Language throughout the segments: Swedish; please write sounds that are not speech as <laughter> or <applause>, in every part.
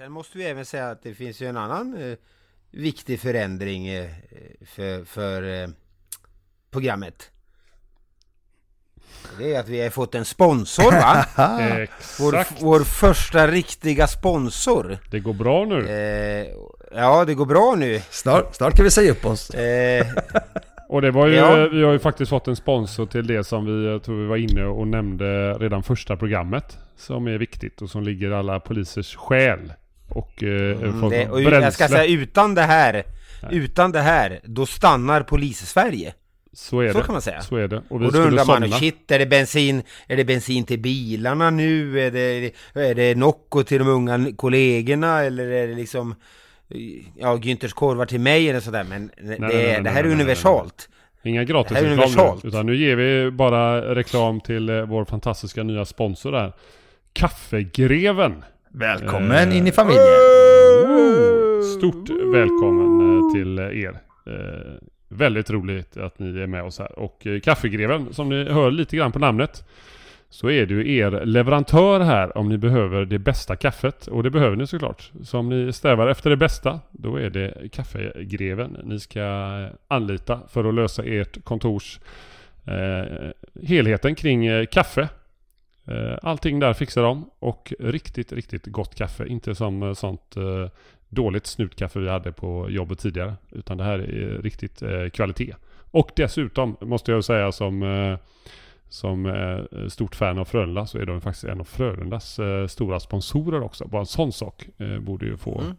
Sen måste vi även säga att det finns ju en annan eh, viktig förändring eh, för, för eh, programmet. Det är att vi har fått en sponsor va? <laughs> Vår, vår första riktiga sponsor. Det går bra nu. Eh, ja, det går bra nu. Snart, snart kan vi säga upp oss. Eh, Och det var ju, Ja. vi har ju faktiskt fått en sponsor till det som vi, tror vi var inne och nämnde redan första programmet. Som är viktigt och som ligger alla polisers själ. Och eh, en form Mm, det, och jag ska bränsle. säga utan det här, utan det här, då stannar polis-Sverige. Så är Så det. kan man säga. Så är det. Och Och då undrar man, somna. shit, är det bensin, är det bensin till bilarna nu? Är det, är det Nocco till de unga kollegorna? Eller är det liksom, ja, Günthers korvar till mig eller sådär? Men det, nej, nej, det här nej, är nej, universalt. Inga gratisreklam nu. Utan nu ger vi bara reklam till eh, vår fantastiska nya sponsor där. Kaffegreven. Välkommen Eh, in i familjen. Woo! Stort välkommen eh, till er. Eh, väldigt roligt att ni är med oss här. Och eh, Kaffegreven, som ni hör lite grann på namnet, så är det ju er leverantör här om ni behöver det bästa kaffet. Och det behöver ni såklart. Så om ni strävar efter det bästa, då är det Kaffegreven ni ska eh, anlita för att lösa ert kontors eh, helheten kring eh, kaffe. Eh, allting där fixar de och riktigt, riktigt gott kaffe. Inte som eh, sånt eh, dåligt snutkaffe vi hade på jobbet tidigare. Utan det här är riktigt kvalitet. Och dessutom måste jag säga som, som stort fan av Frölunda så är de faktiskt en av Frölundas stora sponsorer också. Bara en sån sak borde ju få Mm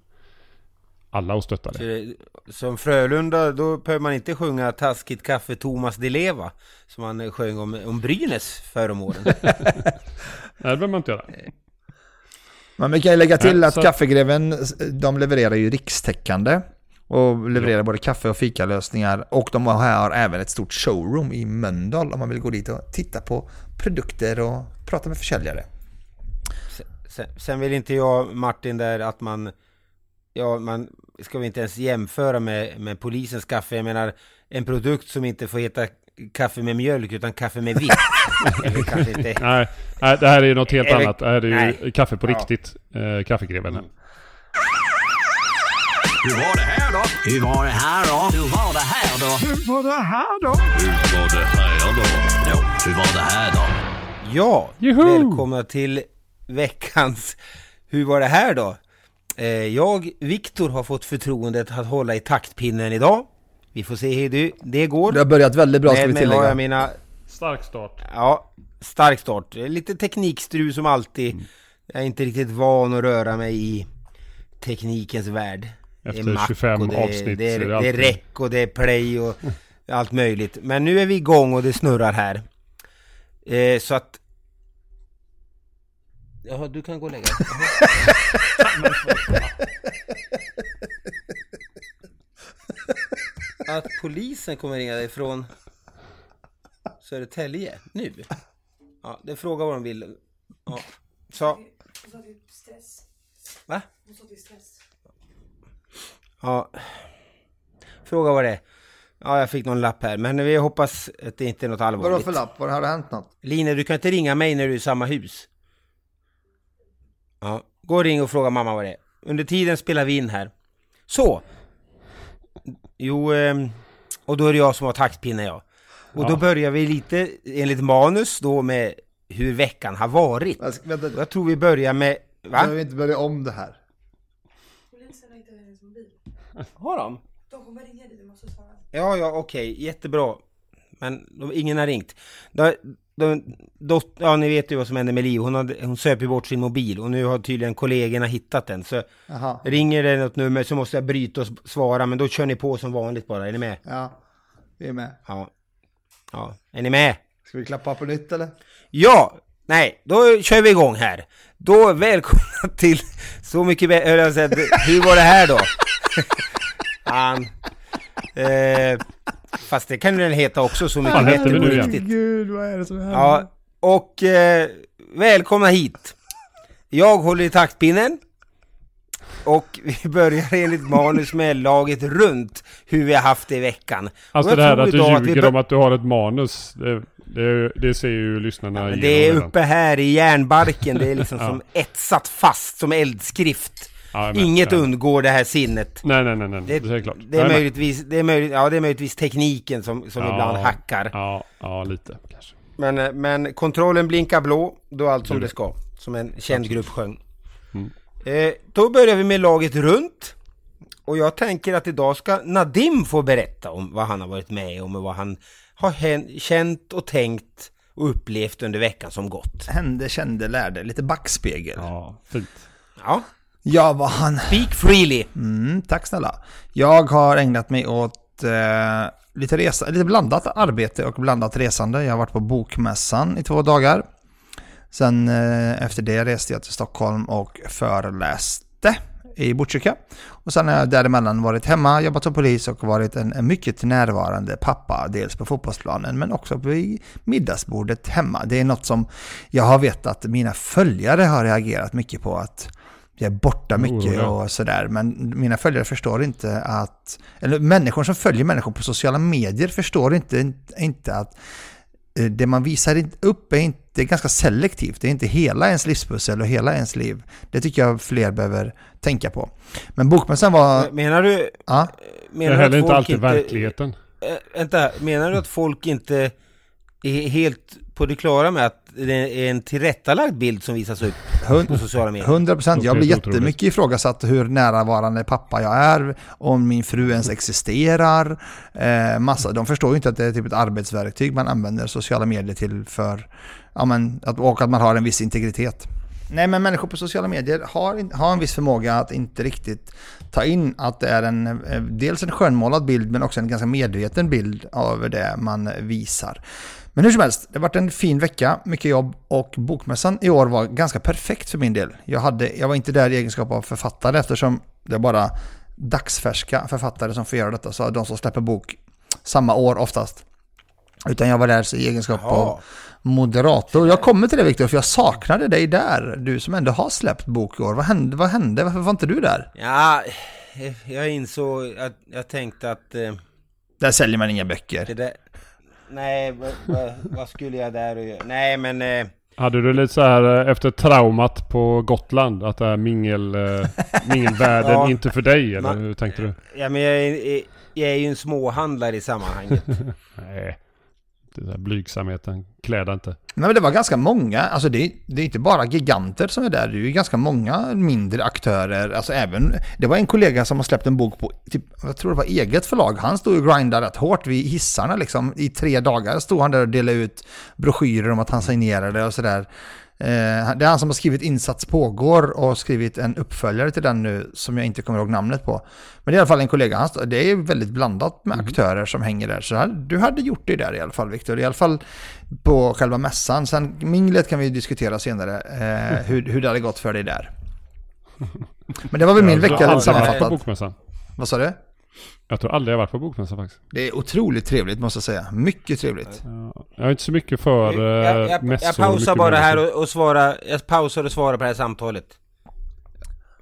alla att stötta Så det. Som Frölunda, då behöver man inte sjunga Taskigt kaffe Thomas Di Leva Som han sjöng om, om Brynäs förr om åren <laughs> Nej, det behöver man inte göra. <laughs> Men vi kan ju lägga till Nej, att så- Kaffegreven, de levererar ju rikstäckande. Och levererar både kaffe och fikalösningar. Och de har även ett stort showroom i Mölndal om man vill gå dit och titta på produkter och prata med försäljare. Sen, sen vill inte jag, Martin, där att man... Ja, man ska vi inte ens jämföra med, med polisens kaffe. Jag menar, en produkt som inte får heta kaffe med mjölk, utan kaffe med vitt. <laughs> Inte... Nej, nej, det här är något helt annat. Det här är ju Nej. kaffe på Ja. riktigt. Eh, kaffegreven. här. Hur var det här då? Hur var det här då? Hur var det här då? Hur var det här då? Hur var det här då? Ja, hur var det här då? Ja, Juhu! välkomna till veckans Hur var det här då? Eh, jag, Viktor, har fått förtroendet att hålla i taktpinnen idag. Vi får se hur det, det går. Det har börjat väldigt bra ska vi tillägga. jag mina Stark start. Ja, stark start. Lite teknikstrul som alltid. Jag är inte riktigt van att röra mig i teknikens värld. Det är Efter Mac 25 och det, avsnitt det, är, så är det det är alltid- rec och det är play och allt möjligt. Men nu är vi igång och det snurrar här. Eh, så att... Jaha, du kan gå och lägga dig. <laughs> Att polisen kommer ringa dig från Södertälje nu? Ja, det är fråga vad de vill. Ja, Så. Va? Ja. Fråga vad det är. Ja, jag fick någon lapp här, men vi hoppas att det inte är något allvarligt. Vadå för lapp? Var det har det hänt något? Line, du kan inte ringa mig när du är i samma hus. Ja, gå och ring och fråga mamma vad det är. Under tiden spelar vi in här. Så. Jo, ehm, och då är det jag som har taktpinne ja. Och då Ja. börjar vi lite enligt manus då med hur veckan har varit. Jag, ska, vänta, Jag tror vi börjar med... Va? behöver vi inte börja om det här? Har de? De kommer ringa dig, du måste svara. Ja, ja, okej, jättebra. Men de, ingen har ringt. Dot, ja, ni vet ju vad som hände med Liv. Hon, hade, hon söp ju bort sin mobil och nu har tydligen kollegorna hittat den. Så Jaha. ringer det något nummer så måste jag bryta och svara, men då kör ni på som vanligt bara. Är ni med? Ja, vi är med. Ja. Ja, är ni med? Ska vi klappa på nytt eller? Ja! Nej, då kör vi igång här. Då välkomna <laughs> till Så mycket säga, Hur var det här då? <laughs> Fan. Eh, fast det kan den heta också, Så mycket bättre på riktigt. Gud, vad är det som händer? Ja, och eh, välkomna hit. Jag håller i taktpinnen. Och vi <laughs> börjar enligt manus med laget runt hur vi har haft det i veckan. Alltså det här att du att ljuger om att du har ett manus. Det, det, det ser ju lyssnarna igenom det är uppe här i järnbarken, det är liksom <laughs> Ja. som etsat fast som eldskrift. Ja. Inget Ja. undgår det här sinnet. Nej, nej, nej, nej. Det, Det, är klart. det, är möjligtvis, det, är möjligt, ja, det är möjligtvis tekniken som, som Ja. ibland hackar. Ja, ja, lite kanske. Men, eh, men kontrollen blinkar blå, då allt som Gjorde det ska. Som en känd grupp sjöng. Mm. Eh, då börjar vi med laget runt. Och jag tänker att idag ska Nadim få berätta om vad han har varit med om och vad han har känt och tänkt och upplevt under veckan som gått. Hände, kände, lärde. Lite backspegel. Ja, fint. Ja, Ja, vad han... speak freely. Mm, tack snälla. Jag har ägnat mig åt eh, lite, resa, lite blandat arbete och blandat resande. Jag har varit på Bokmässan i två dagar. Sen eh, efter det reste jag till Stockholm och föreläste i Botkyrka. Och sen har jag däremellan varit hemma, jobbat som polis och varit en, en mycket närvarande pappa. Dels på fotbollsplanen men också vid middagsbordet hemma. Det är något som jag har vetat att mina följare har reagerat mycket på. att jag är borta mycket och sådär. Men mina följare förstår inte att, eller människor som följer människor på sociala medier förstår inte, inte att eh, det man visar upp är, inte, det är ganska selektivt. Det är inte hela ens livspussel och hela ens liv. Det tycker jag fler behöver tänka på. Men bokmässan var... Menar du... Ja, Det Menar är du heller att inte folk alltid verkligheten. Äh, vänta, menar du att folk inte är helt på det klara med att det är en tillrättalagd bild som visas upp på sociala medier? 100 procent. Jag blir jättemycket ifrågasatt hur närvarande pappa jag är, om min fru ens existerar. Eh, massa. De förstår ju inte att det är typ ett arbetsverktyg man använder sociala medier till för, ja men, att, och att man har en viss integritet. Nej men människor på sociala medier har, har en viss förmåga att inte riktigt ta in att det är en, eh, dels en skönmålad bild men också en ganska medveten bild över det man visar. Men hur som helst, det har varit en fin vecka, mycket jobb och bokmässan i år var ganska perfekt för min del. Jag, hade, jag var inte där i egenskap av författare eftersom det är bara dagsfärska författare som får göra detta, så de som släpper bok samma år oftast. Utan jag var där i egenskap Jaha. av moderator. Jag kommer till det Viktor, för jag saknade dig där. Du som ändå har släppt bok i år. Vad hände? Vad hände? Varför var inte du där? Ja, jag insåg att jag tänkte att eh, Där säljer man inga det böcker. där... Nej, vad, skulle jag där och göra? Nej, men... Eh, Hade du lite så här eh, efter traumat på Gotland? Att det här mingel, eh, <laughs> mingelvärlden Ja. inte för dig? Eller Man- hur tänkte du? ja, men jag är, jag är ju en småhandlare i sammanhanget. <laughs> Nej. Det där blygsamheten klädde inte. Nej, men det var ganska många, alltså det, det är inte bara giganter som är där, det är ju ganska många mindre aktörer. Alltså även, det var en kollega som har släppt en bok på, typ, jag tror det var eget förlag, han stod och grindade rätt hårt vid hissarna liksom. I tre dagar stod han där och delade ut broschyrer om att han signerade och sådär. Eh, det är han som har skrivit Insats pågår och skrivit en uppföljare till den nu som jag inte kommer ihåg namnet på. Men det är i alla fall en kollega, han, stod- det är väldigt blandat med aktörer som hänger där. Så du hade gjort det där i alla fall Viktor, i alla fall på själva mässan. Sen minglet kan vi diskutera senare, eh, hur, hur det hade gått för dig där. Men det var väl min Ja, vecka lite sammanfattat. Vad sa du? Jag tror aldrig jag varit på bokmässa faktiskt. Det är otroligt trevligt måste jag säga. Mycket trevligt. Ja, Jag är inte så mycket för jag, eh, jag, mässor. jag pausar bara här och, och svarar, jag pausar och svarar på det här samtalet.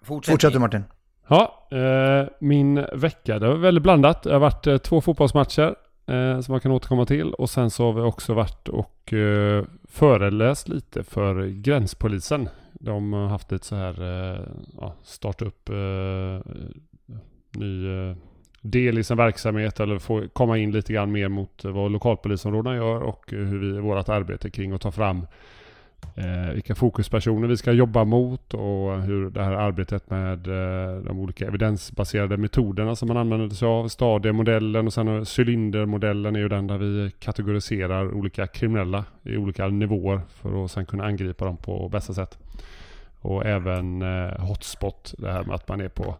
Fortsätt. Fortsätt du Martin. Ja, eh, min vecka, det var väldigt blandat. Det har varit eh, två fotbollsmatcher eh, som man kan återkomma till. Och sen så har vi också varit och eh, föreläst lite för gränspolisen. De har haft lite så här, eh, ja, starta upp eh, ny eh, del i sin verksamhet eller få komma in lite grann mer mot eh, vad lokalpolisområdena gör och eh, hur vi i vårt arbete kring att ta fram eh, vilka fokuspersoner vi ska jobba mot och hur det här arbetet med eh, de olika evidensbaserade metoderna som man använder sig av, stadiemodellen och sen cylindermodellen är ju den där vi kategoriserar olika kriminella i olika nivåer för att sen kunna angripa dem på bästa sätt. Och även eh, hotspot, det här med att man är på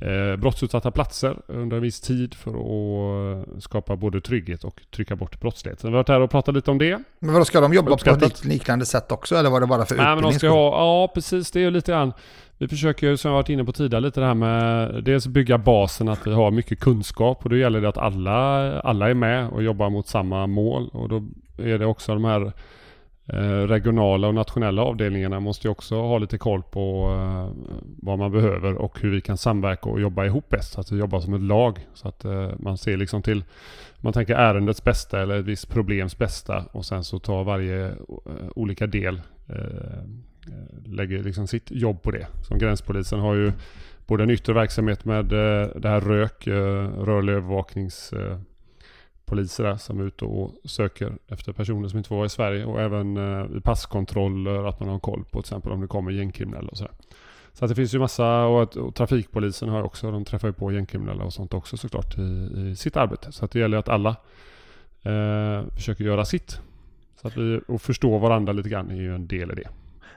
eh, brottsutsatta platser under en viss tid för att skapa både trygghet och trycka bort brottslighet. Så vi har varit här och pratat lite om det. Men vadå, ska de jobba på ett lik- liknande sätt också eller var det bara för Nej men de ska ha, ja precis det är ju lite grann Vi försöker som jag varit inne på tidigare lite det här med Dels bygga basen att vi har mycket kunskap och då gäller det att alla, alla är med och jobbar mot samma mål och då är det också de här Eh, regionala och nationella avdelningarna måste ju också ha lite koll på eh, vad man behöver och hur vi kan samverka och jobba ihop bäst. Så att vi jobbar som ett lag. Så att eh, man ser liksom till man tänker ärendets bästa eller ett visst problems bästa och sen så tar varje olika del lägger liksom sitt jobb på det. Som gränspolisen har ju både en yttre verksamhet med det här rök, rörlig övervaknings poliser där som är ute och söker efter personer som inte får vara i Sverige och även eh, i passkontroller att man har koll på till exempel om det kommer gängkriminella och sådär. Så att det finns ju massa och, att, och trafikpolisen har ju också, de träffar ju på gängkriminella och sånt också såklart i, i sitt arbete. Så att det gäller att alla eh, försöker göra sitt. Så att vi och förstå varandra lite grann är ju en del i det.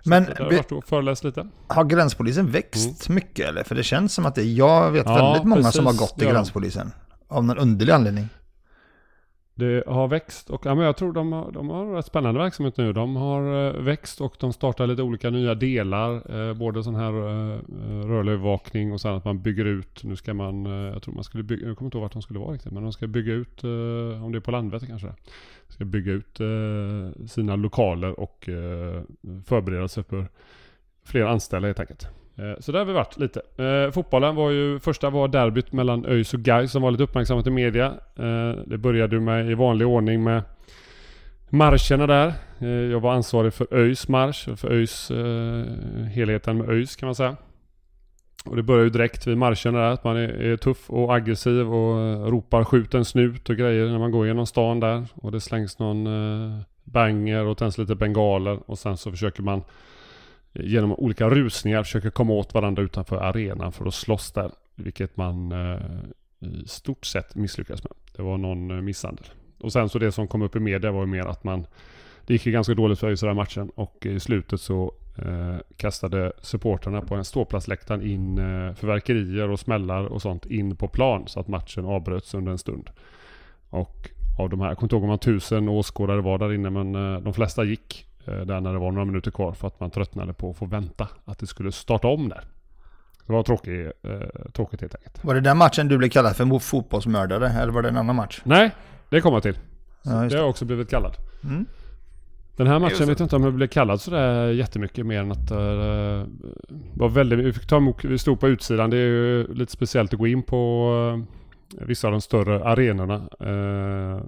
Så Men jag har varit och föreläst lite. Har gränspolisen växt mycket eller? För det känns som att det, jag vet Mm. Ja, väldigt många som har precis, gått till de. gränspolisen. Av någon underlig anledning. Det har växt och ja, men jag tror de har, de har rätt spännande verksamhet nu. De har eh, växt och de startar lite olika nya delar. Eh, både sån här eh, rörlig övervakning och sen att man bygger ut. Nu ska man, eh, jag tror man skulle bygga, jag kommer inte ihåg vart de skulle vara riktigt. Men de ska bygga ut, eh, om det är på Landvetter kanske. Ska bygga ut eh, sina lokaler och eh, förbereda sig för fler anställda helt enkelt. Eh, så där har vi varit lite. Eh, fotbollen var ju, första var derbyt mellan ÖIS och Gais som var lite uppmärksammat i media. Eh, det började ju med i vanlig ordning med marscherna där. Eh, jag var ansvarig för ÖIS marsch, för ÖIS, eh, helheten med ÖIS kan man säga. Och det börjar ju direkt vid marscherna där, att man är, är tuff och aggressiv och eh, ropar skjut en snut och grejer när man går genom stan där. Och det slängs någon eh, banger och tänds lite bengaler och sen så försöker man genom olika rusningar försöker komma åt varandra utanför arenan för att slåss där. Vilket man eh, i stort sett misslyckas med. Det var någon eh, misshandel. Och sen så det som kom upp i media var ju mer att man det gick ju ganska dåligt för ÖIS i den här matchen och i slutet så eh, kastade supporterna på en ståplatsläktaren in eh, fyrverkerier och smällar och sånt in på plan så att matchen avbröts under en stund. Och av de här, jag kommer inte ihåg om man tusen åskådare var där inne men eh, de flesta gick där när det var några minuter kvar för att man tröttnade på att få vänta att det skulle starta om där. Det var tråkigt, eh, tråkigt helt enkelt. Var det den matchen du blev kallad för fotbollsmördare? Eller var det en annan match? Nej, det kommer jag till. Ja, det har jag också blivit kallad. Mm. Den här matchen det. vet jag inte om jag blev kallad sådär jättemycket mer än att uh, var väldigt, vi fick ta emot, vi stod på utsidan. Det är ju lite speciellt att gå in på uh, vissa av de större arenorna. Uh,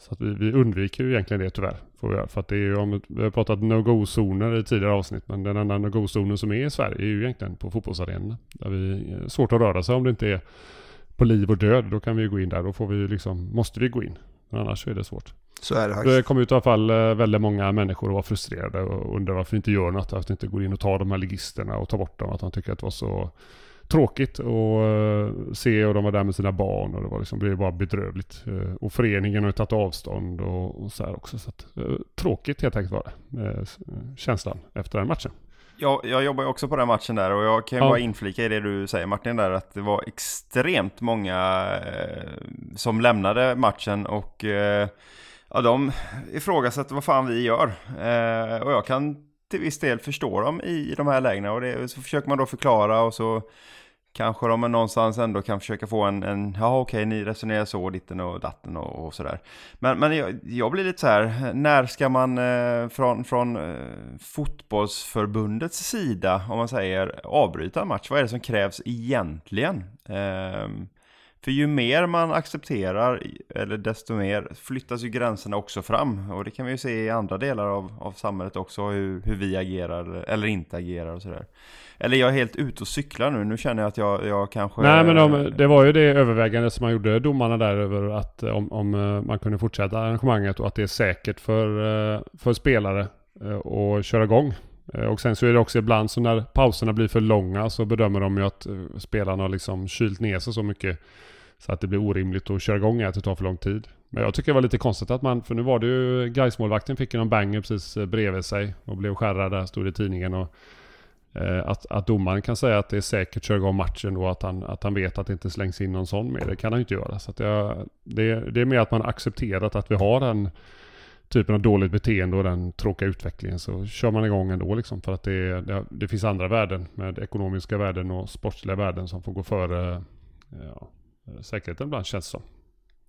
så att vi, vi undviker ju egentligen det tyvärr. Får vi, göra. För att det är ju, om, vi har pratat no-go-zoner i tidigare avsnitt. Men den enda no-go-zonen som är i Sverige är ju egentligen på fotbollsarenorna. Där vi är svårt att röra sig om det inte är på liv och död. Då kan vi ju gå in där. Då får vi liksom, måste vi gå in. Men annars så är det svårt. Så är det faktiskt. Det kom ut i alla fall eh, väldigt många människor och var frustrerade och undrar varför vi inte gör något. Varför vi inte går in och tar de här ligisterna och tar bort dem. Att de tycker att det var så tråkigt att se och de var där med sina barn och det var liksom, det blev bara bedrövligt. Eh, Och föreningen har ju tagit avstånd och, och så här också. Så att, eh, tråkigt helt enkelt var det. eh, eh, Känslan efter den matchen. Jag, jag jobbar ju också på den matchen där och jag kan ju Ja. bara inflika i det du säger Martin där att det var extremt många eh, som lämnade matchen och eh, ja, de ifrågasätter vad fan vi gör. Eh, och jag kan till viss del förstå dem i de här lägena och det, så försöker man då förklara och så Kanske de någonstans ändå kan försöka få en, en ja okej, ni resonerar så, ditten och datten och, och sådär. Men, men jag, jag blir lite så här, när ska man eh, från, från eh, fotbollsförbundets sida, om man säger, avbryta en match? Vad är det som krävs egentligen? Eh, för ju mer man accepterar, eller desto mer flyttas ju gränserna också fram. Och det kan vi ju se i andra delar av, av samhället också, hur, hur vi agerar eller inte agerar och sådär. Eller jag är helt ute och cyklar nu, nu känner jag att jag, jag kanske... Nej men de, det var ju det övervägande som man gjorde, domarna där, över att eh, om, om eh, man kunde fortsätta arrangemanget och att det är säkert för, eh, för spelare att köra igång. Och sen så är det också ibland så när pauserna blir för långa så bedömer de ju att spelarna har liksom kylt ner sig så mycket så att det blir orimligt att köra igång att det tar för lång tid. Men jag tycker det var lite konstigt att man, för nu var det ju Gaismålvakten fick ju någon banger precis bredvid sig och blev skärrad där, stod i tidningen. Och Eh, Eh, att, att domaren kan säga att det är säkert att köra igång matchen och att han, att han vet att det inte slängs in någon sån med. Det kan han ju inte göra. Så det, det, det är mer att man accepterat att vi har den typen av dåligt beteende och den tråkiga utvecklingen så kör man igång ändå liksom. För att det, det, det finns andra värden med ekonomiska värden och sportsliga värden som får gå före ja, säkerheten ibland känns det som.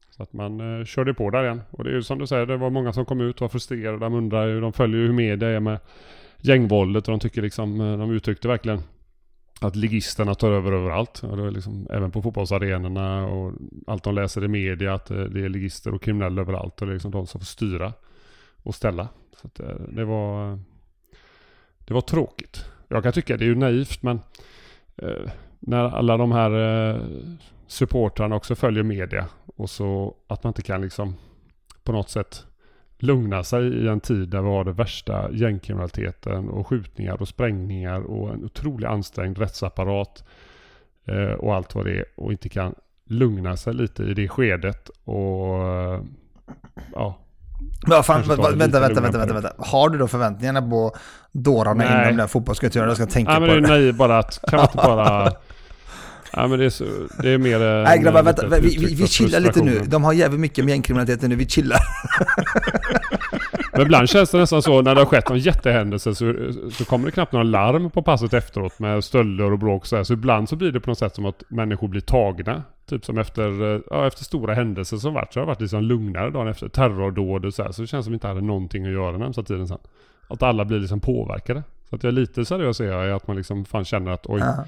Så att man eh, körde på där igen. Och det är ju som du säger, det var många som kom ut och var frustrerade. De undrar ju, de följer ju hur media är med gängvåldet och de tycker liksom, eh, de uttryckte verkligen att ligisterna tar över överallt. Och det är liksom, även på fotbollsarenorna och allt de läser i media att eh, det är ligister och kriminella överallt. Och det är liksom de som får styra och ställa. Så att eh, det var Det var tråkigt. Jag kan tycka det är ju naivt men eh, när alla de här eh, supportrarna också följer media och så att man inte kan liksom på något sätt lugna sig i en tid där vi har det värsta gängkriminaliteten och skjutningar och sprängningar och en otroligt ansträngd rättsapparat eh, och allt vad det är och inte kan lugna sig lite i det skedet och ja. Ja, fan, vänta, vänta, vänta, vänta, vänta, Har du då förväntningarna på dårarna inom den fotbollskulturen? Jag ska tänka ja, på men det. Nej, bara att, kan man inte bara <laughs> Ja men det är, så, det är mer... Nej grabbar, vänta, vi, vi, vi chillar lite nu. De har jävligt mycket med gängkriminaliteten nu, vi chillar. <laughs> men ibland känns det nästan så när det har skett någon jättehändelse så, så kommer det knappt några larm på passet efteråt med stölder och bråk och så här. Så ibland så blir det på något sätt som att människor blir tagna. Typ som efter, ja, efter stora händelser som varit så har det varit liksom lugnare dagen efter. Terrordåd och så här. Så det känns som att vi inte hade någonting att göra närmsta tiden sen. Att alla blir liksom påverkade. Så att jag är lite seriös är jag att man liksom fan känner att oj. Uh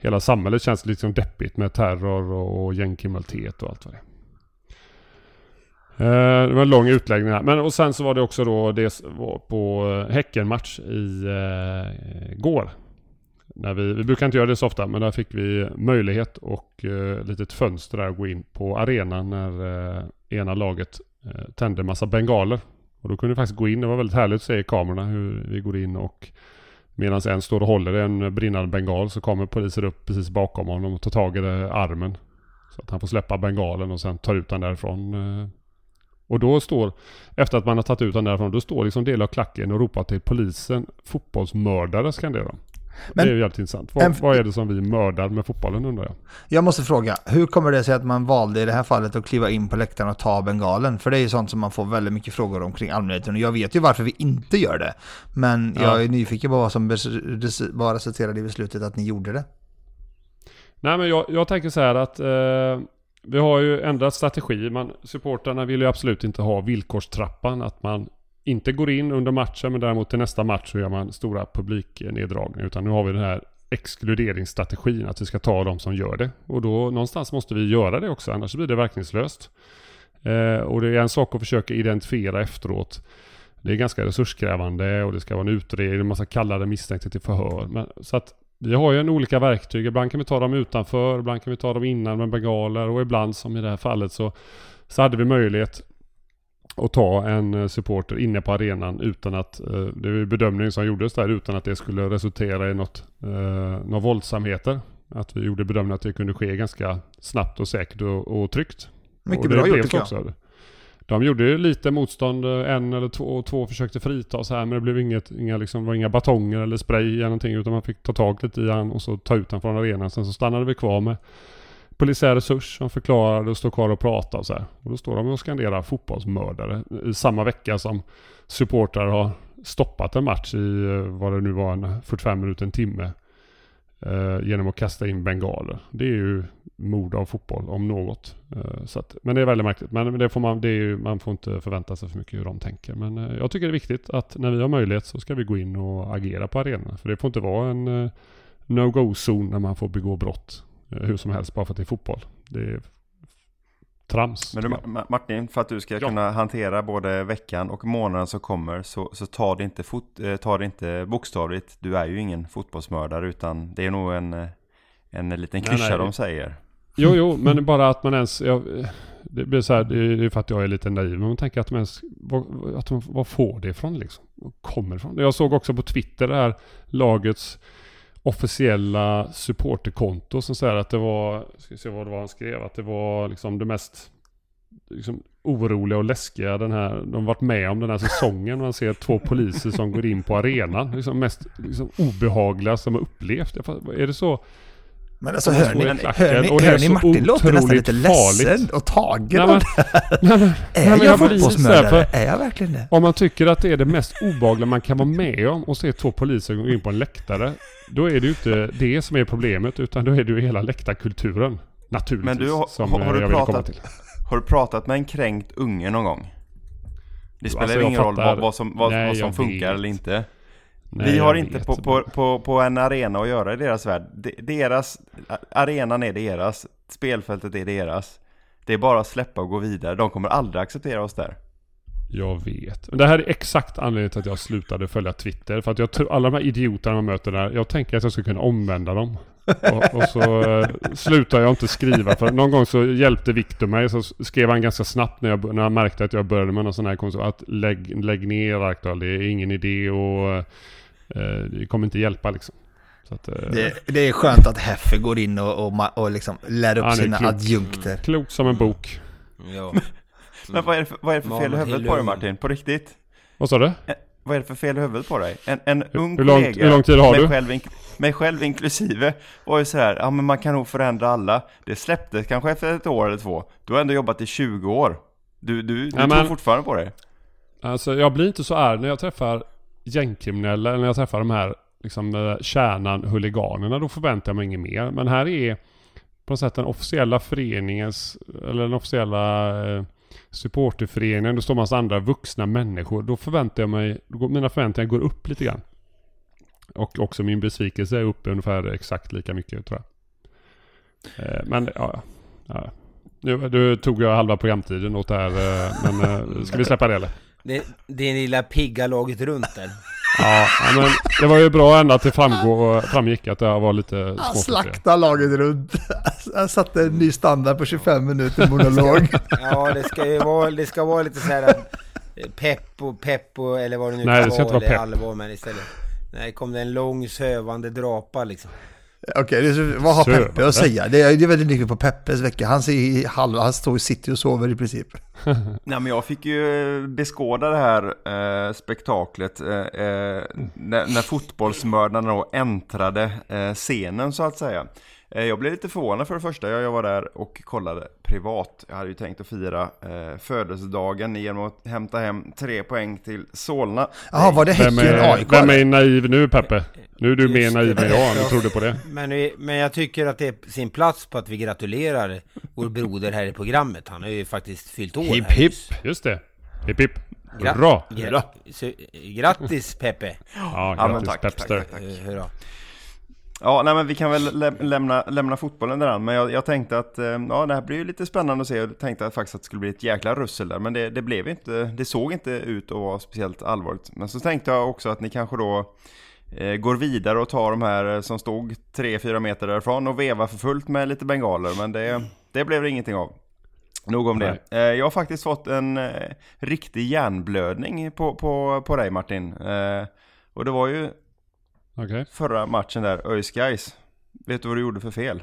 hela samhället känns liksom deppigt med terror och gängkriminalitet och allt vad det är. Eh, det var en lång utläggning här. Men och sen så var det också då det var på eh, Häckenmatch i eh, går. När vi, vi brukar inte göra det så ofta men där fick vi möjlighet och eh, litet fönster där att gå in på arenan när eh, ena laget eh, tände massa bengaler. Och då kunde vi faktiskt gå in. Det var väldigt härligt att se i kamerorna hur vi går in och Medan en står och håller en brinnande bengal så kommer poliser upp precis bakom honom och tar tag i armen. Så att han får släppa bengalen och sen tar ut den därifrån. Eh. Och då står, efter att man har tagit ut den därifrån, då står liksom del av klacken och ropar till polisen fotbollsmördare skanderar de. Men, det är jävligt intressant. Vad, en, vad, är det som vi mördar med fotbollen undrar jag? Jag måste fråga, hur kommer det sig att man valde i det här fallet att kliva in på läktaren och ta bengalen? För det är ju sånt som man får väldigt mycket frågor om kring allmänheten. Och jag vet ju varför vi inte gör det. Men ja. jag är nyfiken på vad som bara resulterade i beslutet att ni gjorde det. Nej men jag, jag tänker så här att eh, vi har ju ändrat strategi. Man, supporterna vill ju absolut inte ha villkorstrappan. Att man inte går in under matchen men däremot till nästa match så gör man stora publikneddragningar. Utan nu har vi den här exkluderingsstrategin att vi ska ta de som gör det. Och då någonstans måste vi göra det också annars blir det verkningslöst. Eh, och det är en sak att försöka identifiera efteråt. Det är ganska resurskrävande och det ska vara en utredning, man ska kalla den misstänkte till förhör. Men, så att vi har ju en olika verktyg. Ibland kan vi ta dem utanför, ibland kan vi ta dem innan med bengaler och ibland som i det här fallet så, så hade vi möjlighet och ta en eh, supporter inne på arenan utan att, eh, det är bedömningen som gjordes där, utan att det skulle resultera i något, eh, några våldsamheter. Att vi gjorde bedömningen att det kunde ske ganska snabbt och säkert och, och tryggt. Mycket och bra gjort tycker jag. Också. De gjorde lite motstånd, en eller två, två försökte frita så här men det blev inget, inga, liksom, var inga batonger eller spray eller någonting utan man fick ta tag lite i han och så ta ut han från arenan. Sen så stannade vi kvar med polisiär resurs som förklarade och står kvar och pratar och så här. Och då står de och skanderar fotbollsmördare i samma vecka som supportrar har stoppat en match i eh, vad det nu var, en 45 minuter, en timme. eh, genom att kasta in bengaler. Det är ju mord av fotboll om något. Eh, så att, men det är väldigt märkligt. Men det får man, det är ju, man får inte förvänta sig för mycket hur de tänker. Men eh, jag tycker det är viktigt att när vi har möjlighet så ska vi gå in och agera på arenorna. För det får inte vara en eh, no-go-zon när man får begå brott hur som helst bara för att det är fotboll. Det är trams. Men du, Martin, för att du ska Ja. kunna hantera både veckan och månaden som kommer så, så ta, det inte fot, eh, ta det inte bokstavligt. Du är ju ingen fotbollsmördare utan det är nog en, eh, en liten klyscha de säger. Jo, jo, men bara att man ens... Jag, det blir så här, det är för att jag är lite naiv, men man tänker att de ens... Vad, att de, vad får det ifrån liksom? Kommer ifrån? Jag såg också på Twitter det här lagets officiella supporterkonto som säger att det var... Ska vi se vad det var han skrev? Att det var liksom det mest liksom, oroliga och läskiga den här, de varit med om den här säsongen. Man ser två poliser som går in på arenan. Liksom mest liksom, obehagliga som har upplevt. Är det så? Men alltså hör ni, hör ni, hör ni Martin låter nästan lite farligt. ledsen och tagen Nej, men-. <laughs> Nej, men- Är nej, jag fotbollsmördare? Är jag verkligen det? Om man tycker att det är det mest obehagliga man kan vara med om och se två poliser gå in på en läktare. Då är det ju inte det som är problemet utan då är det ju hela läktarkulturen. Naturligtvis. Men du, har, som har, har, jag du komma pratat, till. har du pratat med en kränkt unge någon gång? Det spelar Alltså, jag ingen roll vad, vad som, vad, Nej, vad som jag funkar vet. eller inte. Nej, vi har inte på, på, på, på en arena att göra i deras värld. De, deras, arenan är deras, spelfältet är deras. Det är bara att släppa och gå vidare. De kommer aldrig acceptera oss där. Jag vet. Men det här är exakt anledningen till att jag slutade följa Twitter. För att jag tror, alla de här idioterna man möter där, jag tänker att jag ska kunna omvända dem. Och, och så eh, slutar jag inte skriva. För någon gång så hjälpte Viktor mig. Så skrev han ganska snabbt när, jag, när han märkte att jag började med någon sån här konstigt. Att lägg, lägg ner Arkdal, det är ingen idé och det kommer inte hjälpa liksom. Så att, eh, det? Det är skönt att Heffe går in och, och, och liksom lär upp sina klok. adjunkter. Klok som en bok. Ja. <laughs> Men vad är det för, vad är det för fel i huvudet på dig. Martin? På riktigt? Vad sa du? Eh, Vad är det för fel i huvudet på dig? En, en ung hur lång- kollega, hur lång tid har mig, du? Själv, mig själv inklusive, var ju sådär, ja men man kan nog förändra alla. Det släpptes kanske efter ett år eller två. Du har ändå jobbat i 20 år. Du, du, du Ja, tror men- fortfarande på det. Alltså jag blir inte så arg när jag träffar gängkriminella när jag träffar de här liksom kärnan huliganerna. Då förväntar jag mig inget mer. Men här är på något sätt den officiella föreningens eller den officiella eh, supporterföreningen. Då står massa andra vuxna människor. Då förväntar jag mig, då går, mina förväntningar går upp lite grann. Och också min besvikelse är uppe ungefär exakt lika mycket tror jag. Eh, men ja, ja. Nu, nu tog jag halva programtiden åt det här. Eh, men eh, ska vi släppa det eller? Det, det lilla pigga laget runt där. Ja, men det var ju bra ändå att det framgår, framgick att jag var lite Han småfrustrerad. slaktar laget runt. Han satte en ny standard på 25 minuter monolog. Ja, det ska ju vara, det ska vara lite så här eh, pepp och pepp och, eller vad det nu Nej, kan det ska inte vara eller pepp. allvar, men istället. Nej, kom det en lång sövande drapa liksom. Okej, så- vad har. Peppe att säga? Det är, det är väldigt mycket på Peppes vecka. Han, ser i halv, han står i city och sover i princip. <laughs> Nej men jag fick ju beskåda det här eh, spektaklet eh, eh, när, när fotbollsmördarna då äntrade eh, scenen så att säga. Eh, jag blev lite förvånad för det första. Jag, var där och kollade privat. Jag hade ju tänkt att fira eh, födelsedagen genom att hämta hem tre poäng till Solna. Jaha, var det Vem Häcken är, AIK? vem är naiv nu Peppe? Nu är du mer naiv än jag, du trodde på det. Men, vi, men jag tycker att det är sin plats på att vi gratulerar vår broder här i programmet. Han har ju faktiskt fyllt år Hipp, hipp. Just det. Hipp hipp. Gra- Hurra! gra- grattis Peppe! Ja, Ja, men grattis tack, Pepster. tack, tack, tack. Eh, Hurra! Ja, nej men vi kan väl lä- lämna, lämna fotbollen där men jag, jag tänkte att eh, ja, det här blir ju lite spännande att se. Jag tänkte att faktiskt att det skulle bli ett jäkla russel där, men det, det blev inte, det såg inte ut att vara speciellt allvarligt. Men så tänkte jag också att ni kanske då eh, går vidare och tar de här eh, som stod 3-4 meter därifrån och vevar för fullt med lite bengaler, men det, det blev det ingenting av. Nog om det. Eh, jag har faktiskt fått en eh, riktig hjärnblödning på, på, på dig Martin. Eh, och det var ju Okej. förra matchen där, ÖIS Guys. Vet du vad du gjorde för fel?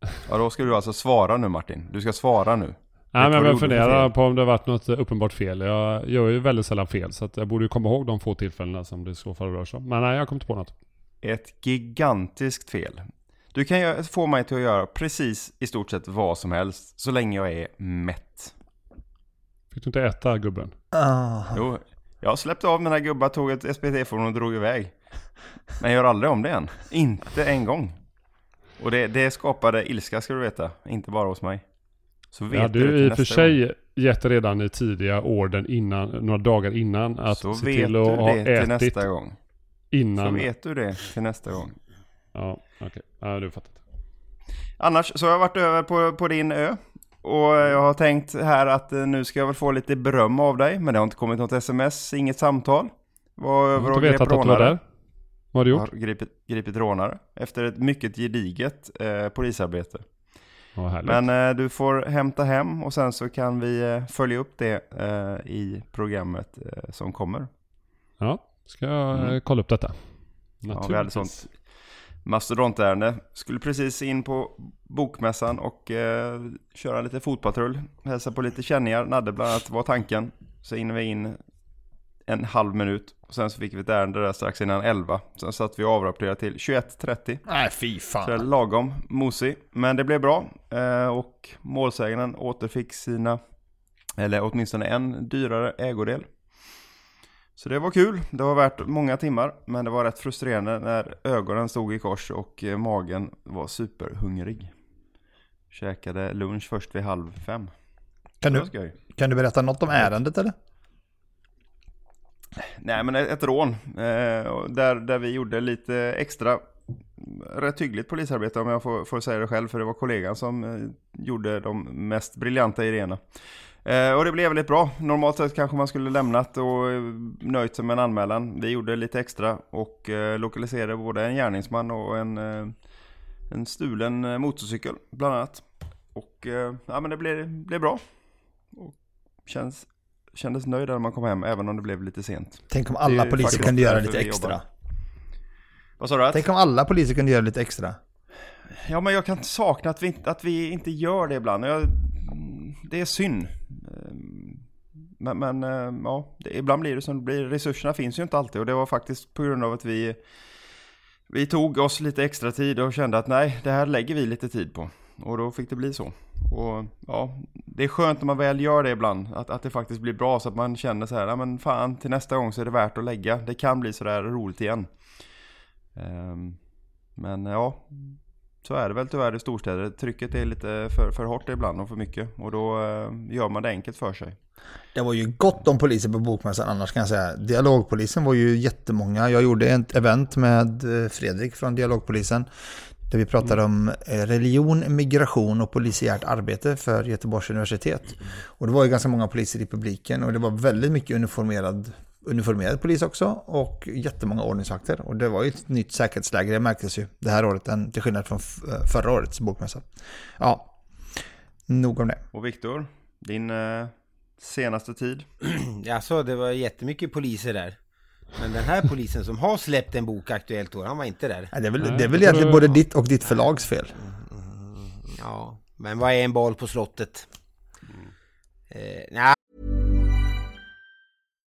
<laughs> Ja då ska du alltså svara nu Martin. Du ska svara nu. Nej men jag funderar på om det har varit något uppenbart fel. Jag gör ju väldigt sällan fel så att jag borde ju komma ihåg de få tillfällena som det i så fall rör sig om. Men nej, jag kom inte på något. Ett gigantiskt fel. Du kan få mig till att göra precis i stort sett vad som helst så länge jag är mätt. Fick du inte äta gubben? Ah. Jo, jag släppte av mina gubbar, tog ett SPT-fordon och drog iväg. Men jag gör aldrig om det än. Inte en gång. Och det, det skapade ilska ska du veta. Inte bara hos mig. Så vet hade du i och för sig gång. gett redan i tidiga orden innan, några dagar innan att Så se till du att ha det till ätit nästa gång. Så innan. vet du det till nästa gång. Ja, okej. Ja, du fattat. Annars så har jag varit över på, på din ö. Och jag har tänkt här att eh, nu ska jag väl få lite beröm av dig. Men det har inte kommit något sms, inget samtal. Var Jag över och grep rånare. Vad har du gjort? Har gripit, gripit rånare. Efter ett mycket gediget eh, polisarbete. Härligt. Men eh, du får hämta hem och sen så kan vi eh, följa upp det eh, i programmet eh, som kommer. Ja, ska jag Mm. kolla upp detta. Ja, vi hade sånt mastodontärende. Skulle precis in på bokmässan och eh, köra lite fotpatrull. Hälsa på lite känningar. Nadde bland annat var tanken. Så in vi in en halv minut. Och sen så fick vi ett ärende där strax innan 11. Sen satt vi och avrapporterade till 21.30. Nej, fy Så det är fan. lagom mosig. Men det blev bra. Eh, och målsäganden återfick sina, eller åtminstone en dyrare ägodel. Så det var kul. Det var värt många timmar. Men det var rätt frustrerande när ögonen stod i kors och eh, magen var superhungrig. Käkade lunch först vid halv fem. Kan du, kan du berätta något om ärendet eller? Nej men ett rån. Eh, där, där vi gjorde lite extra rätt hyggligt polisarbete om jag får, får säga det själv. För det var kollegan som eh, gjorde de mest briljanta idéerna. Eh, och det blev väldigt bra. Normalt sett kanske man skulle lämnat och eh, nöjt sig med en anmälan. Vi gjorde lite extra och eh, lokaliserade både en gärningsman och en, eh, en stulen eh, motorcykel bland annat. Och eh, ja men det blev, blev bra. Och känns, kändes nöjd när man kom hem även om det blev lite sent. Tänk om alla poliser kunde göra lite extra. Vad sa du? Att? Tänk om alla poliser kunde göra lite extra. Ja, men jag kan sakna att vi, att vi inte gör det ibland. Jag, det är synd. Ehm, men, men eh, ja, det, ibland blir det som det blir. Resurserna finns ju inte alltid och det var faktiskt på grund av att vi, vi tog oss lite extra tid och kände att nej, det här lägger vi lite tid på. Och då fick det bli så. Och ja, det är skönt när man väl gör det ibland. Att, att det faktiskt blir bra så att man känner så här, ja men fan till nästa gång så är det värt att lägga. Det kan bli sådär roligt igen. Um, men ja, så är det väl tyvärr i storstäder. Trycket är lite för, för hårt ibland och för mycket. Och då eh, gör man det enkelt för sig. Det var ju gott om poliser på Bokmässan annars kan jag säga. Dialogpolisen var ju jättemånga. Jag gjorde ett event med eh, Fredrik från Dialogpolisen. Där vi pratade om eh, religion, migration och polisiärt arbete för Göteborgs universitet. Och det var ju ganska många poliser i publiken och det var väldigt mycket uniformerad, uniformerad polis också och jättemånga ordningsvakter. Och det var ju ett nytt säkerhetsläge, det märktes ju det här året än, till skillnad från eh, förra årets bokmässa. Ja, nog om det. Och Viktor, din eh, senaste tid? <clears throat> Alltså, det var jättemycket poliser där. Men den här polisen som har släppt en bok aktuellt år, han var inte där. Ja, det är väl, det är väl egentligen både ditt och ditt förlags fel. Ja, men vad är en bal på slottet? Eh, nej,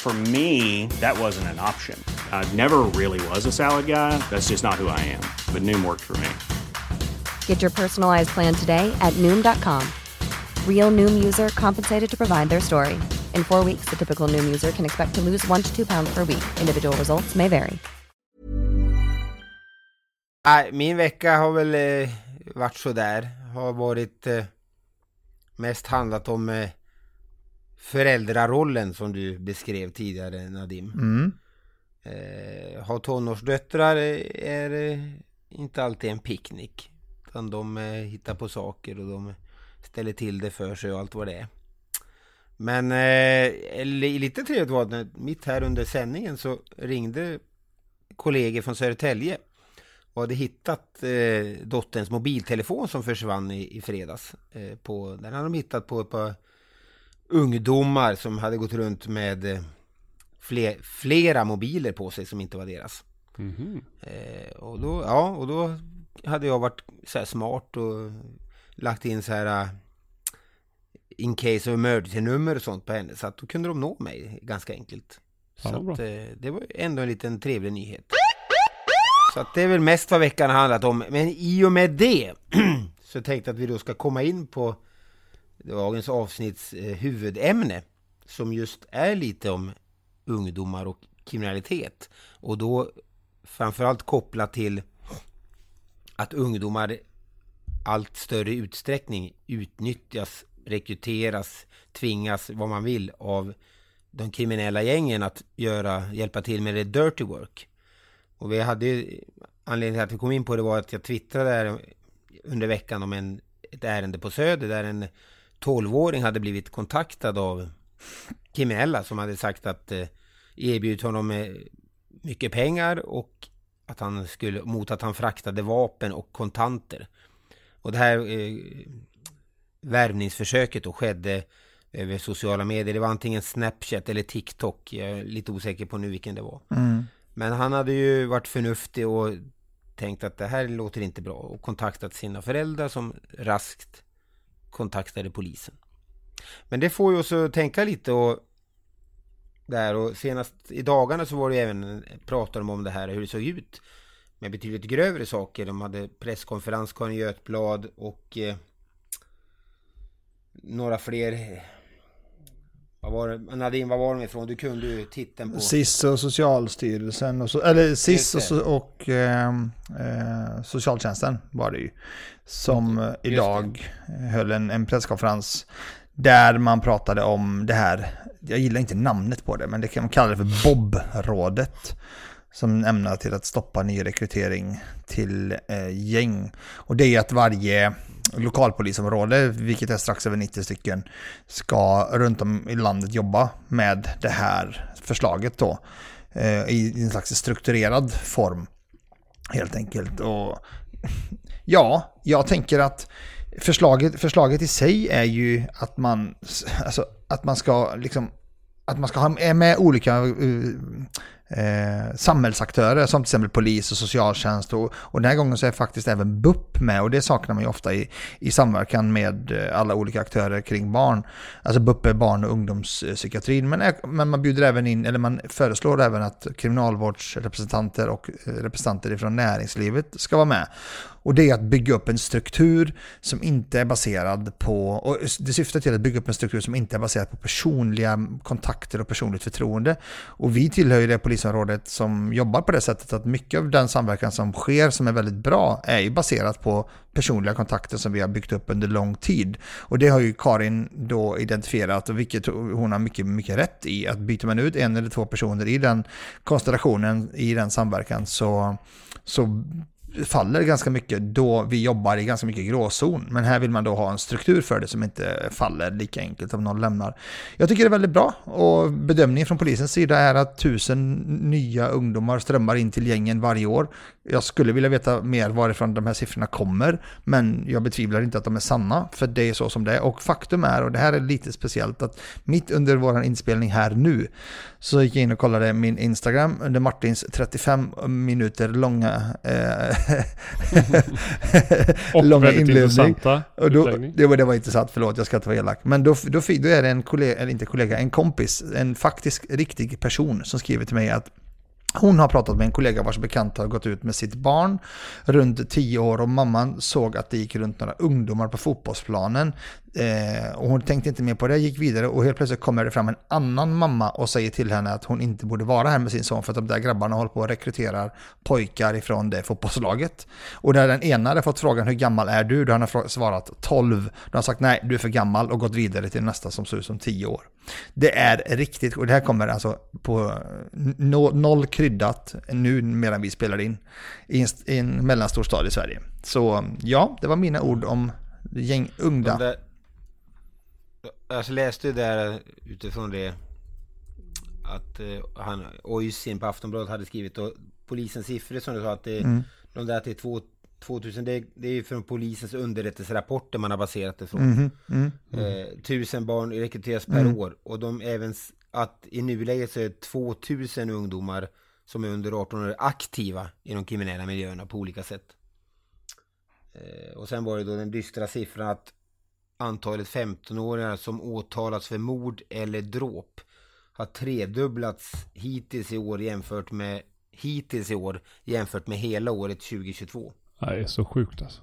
For me, that wasn't an option. I never really was a salad guy. That's just not who I am. But Noom worked for me. Get your personalized plan today at Noom.com. Real Noom user compensated to provide their story. In four weeks, the typical Noom user can expect to lose one to two pounds per week. Individual results may vary. nej, min vecka har väl eh, varit sådär. Har varit eh, mest handlat om eh, föräldrarollen som du beskrev tidigare Nadim. Mm. Eh, ha tonårsdöttrar är, är eh, inte alltid en picknick. Utan de eh, hittar på saker och de ställer till det för sig och allt vad det är. Men eh, li- lite trevligt var det mitt här under sändningen så ringde kollegor från Södertälje och hade hittat eh, dotterns mobiltelefon som försvann i, i fredags. Eh, på, den hade de hittat på ett par ungdomar som hade gått runt med eh, fler, flera mobiler på sig som inte var deras. Mhm. Eh, och då, ja, och då hade jag varit så här smart och lagt in så här uh, in case of emergency-nummer och sånt på henne. Så att då kunde de nå mig ganska enkelt. Ja, så att, eh, det var ändå en liten trevlig nyhet. Så att det är väl mest vad veckan har handlat om. Men i och med det <clears throat> så tänkte jag att vi då ska komma in på dagens avsnitts eh, huvudämne. Som just är lite om ungdomar och kriminalitet. Och då framförallt kopplat till att ungdomar allt större utsträckning utnyttjas, rekryteras, tvingas, vad man vill, av de kriminella gängen att göra, hjälpa till med det dirty work. Och vi hade ju, anledningen till att vi kom in på det var att jag twittrade där under veckan om en, ett ärende på Söder där en 12-åring hade blivit kontaktad av kriminella som hade sagt att eh, erbjudit honom eh, mycket pengar och att han skulle, mot att han fraktade vapen och kontanter. Och det här eh, värvningsförsöket då skedde över sociala medier. Det var antingen Snapchat eller TikTok. Jag är lite osäker på nu vilken det var. Mm. Men han hade ju varit förnuftig och tänkt att det här låter inte bra och kontaktat sina föräldrar som raskt kontaktade polisen. Men det får ju oss att tänka lite och där och senast i dagarna så var det även pratade de om det här hur det såg ut med betydligt grövre saker. De hade presskonferens, Karin Götblad och eh, några fler. Vad var det? Nadine, vad var de ifrån? Du kunde ju titeln på... SIS och Socialstyrelsen och så, eller SIS Just och, det. så, och eh, eh, Socialtjänsten var det ju. Som eh, idag höll en, en presskonferens där man pratade om det här, jag gillar inte namnet på det, men det kan man kalla det för Bob-rådet. Som ämnar till att stoppa nyrekrytering till eh, gäng. Och det är att varje lokalpolisområde, vilket är strax över 90 stycken, ska runt om i landet jobba med det här förslaget då. Eh, I en slags strukturerad form. Helt enkelt. Och <laughs> ja, jag tänker att förslaget, förslaget i sig är ju att man, alltså, att man ska liksom att man ska ha med olika eh, eh, samhällsaktörer som till exempel polis och socialtjänst och, och den här gången så är faktiskt även BUP med och det saknar man ju ofta i, i samverkan med eh, alla olika aktörer kring barn. Alltså BUP är barn och ungdomspsykiatrin men, är- men man bjuder även in, eller man föreslår även att kriminalvårdsrepresentanter och eh, representanter ifrån näringslivet ska vara med. Och det är att bygga upp en struktur som inte är baserad på, och det syftar till att bygga upp en struktur som inte är baserad på personliga kontakter och personligt förtroende. Och vi tillhör ju det polis polisområdet som jobbar på det sättet att mycket av den samverkan som sker som är väldigt bra är ju baserat på personliga kontakter som vi har byggt upp under lång tid. Och det har ju Karin då identifierat och vilket hon har mycket, mycket rätt i. Att byter man ut en eller två personer i den konstellationen, i den samverkan så, så faller ganska mycket då vi jobbar i ganska mycket gråzon. Men här vill man då ha en struktur för det som inte faller lika enkelt om någon lämnar. Jag tycker det är väldigt bra och bedömningen från polisens sida är att tusen nya ungdomar strömmar in till gängen varje år. Jag skulle vilja veta mer varifrån de här siffrorna kommer, men jag betvivlar inte att de är sanna, för det är så som det är. Och faktum är, och det här är lite speciellt, att mitt under vår inspelning här nu så gick jag in och kollade min Instagram under Martins 35 minuter långa eh, <laughs> Och långa väldigt inledning. intressanta Och då, det, var, det var intressant, förlåt jag ska inte vara elak. Men då, då, då är det en kollega, eller inte kollega, en kompis, en faktisk riktig person som skriver till mig att hon har pratat med en kollega vars bekant har gått ut med sitt barn runt 10 år och mamman såg att det gick runt några ungdomar på fotbollsplanen. Eh, och hon tänkte inte mer på det, gick vidare och helt plötsligt kommer det fram en annan mamma och säger till henne att hon inte borde vara här med sin son för att de där grabbarna håller på och rekryterar pojkar ifrån det fotbollslaget. Och när den ena hade fått frågan hur gammal är du? Då har han svarat 12. Då har han sagt nej, du är för gammal och gått vidare till nästa som ser ut som 10 år. Det är riktigt, och det här kommer alltså på no, noll kryddat nu medan vi spelar in i en, i en mellanstor stad i Sverige. Så ja, det var mina ord om gäng ungda. De där, jag läste ju där utifrån det att eh, han, Oisin på Aftonbladet hade skrivit och polisens siffror som du sa att det, Mm. de där till två, 2000 det, det är ju från polisens underrättelserapporter man har baserat det från. Mhm, mm. Eh, tusen barn rekryteras per Mm. år och de även att i nuläget så är det 2000 ungdomar som är under 18 år aktiva i de kriminella miljöerna på olika sätt. Eh, och sen var det då den dystra siffran att antalet 15-åringar som åtalats för mord eller dråp har tredubblats hittills i år jämfört med hittills i år jämfört med hela året 2022. Det är så sjukt alltså.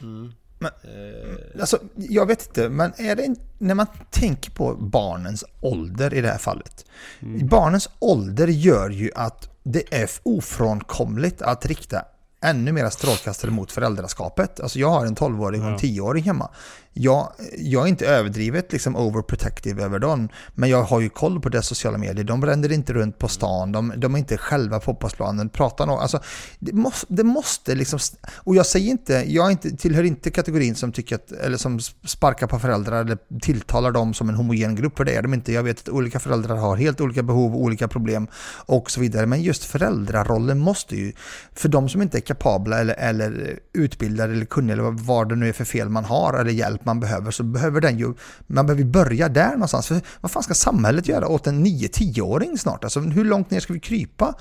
Mm. Men, eh. alltså, jag vet inte, men är det när man tänker på barnens ålder i det här fallet. Mm. Barnens ålder gör ju att det är ofrånkomligt att rikta ännu mera strålkastare mot föräldraskapet. Alltså jag har en 12-åring och en 10-åring hemma jag, jag är inte överdrivet liksom overprotective över dem, men jag har ju koll på deras sociala medier. De bränner inte runt på stan, de, de är inte själva på fotbollsplanen, pratar någon, alltså, det, måste, det måste liksom, och jag säger inte, jag inte, tillhör inte kategorin som tycker att, eller som sparkar på föräldrar eller tilltalar dem som en homogen grupp, för det är de inte. Jag vet att olika föräldrar har helt olika behov, olika problem och så vidare, men just föräldrarollen måste ju, för de som inte är kapabla eller, eller utbildade eller kunniga eller vad det nu är för fel man har eller hjälp man behöver så behöver den ju, man behöver börja där någonstans. För vad fan ska samhället göra åt en 9-10-åring snart? Alltså hur långt ner ska vi krypa?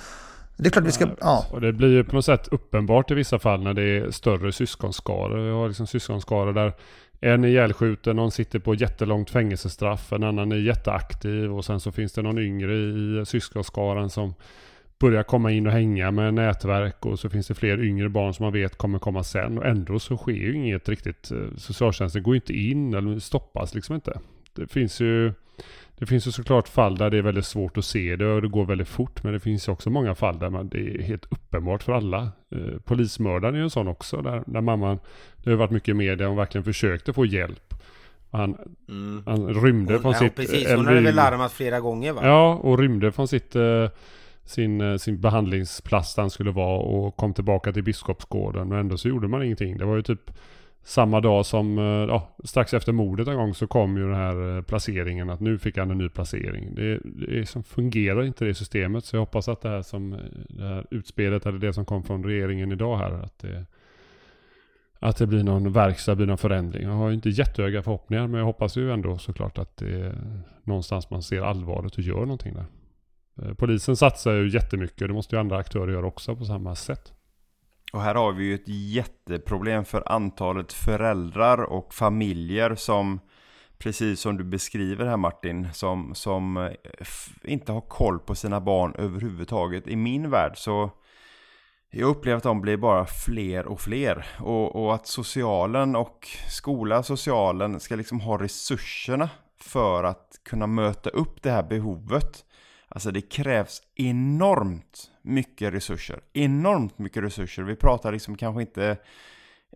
Det är klart vi ska, ja. Och det blir ju på något sätt uppenbart i vissa fall när det är större syskonskaror. Vi har liksom syskonskaror där en är ihjälskjuten, någon sitter på jättelångt fängelsestraff, en annan är jätteaktiv och sen så finns det någon yngre i syskonskaran som börjar komma in och hänga med nätverk och så finns det fler yngre barn som man vet kommer komma sen och ändå så sker ju inget riktigt. Eh, socialtjänsten går inte in eller stoppas liksom inte. Det finns ju det finns ju såklart fall där det är väldigt svårt att se det och det går väldigt fort. Men det finns också många fall där man, det är helt uppenbart för alla. Eh, polismördaren är ju en sån också. Där, där mamman, det har varit mycket i media, hon verkligen försökte få hjälp. Han, mm. han rymde hon, från ja, sitt... Precis, hon hade väl larmat flera gånger va? Ja, och rymde från sitt eh, sin, eh, sin behandlingsplats där han skulle vara och kom tillbaka till Biskopsgården Men ändå så gjorde man ingenting. Det var ju typ samma dag som, eh, ja, strax efter mordet en gång så kom ju den här eh, placeringen att nu fick han en ny placering. Det, det som fungerar inte det systemet så jag hoppas att det här som, det här utspelet eller det som kom från regeringen idag här att det, att det blir någon verkstad, blir någon förändring. Jag har inte jättehöga förhoppningar men jag hoppas ju ändå såklart att det någonstans man ser allvaret och gör någonting där. Eh, polisen satsar ju jättemycket och det måste ju andra aktörer göra också på samma sätt. Och här har vi ju ett jätteproblem för antalet föräldrar och familjer som Precis som du beskriver här Martin, som, som eh, inte har koll på sina barn överhuvudtaget. I min värld så jag upplever att de blir bara fler och fler. Och, och att socialen och skola, socialen ska liksom ha resurserna för att kunna möta upp det här behovet. Alltså det krävs enormt mycket resurser. Enormt mycket resurser. Vi pratar liksom kanske inte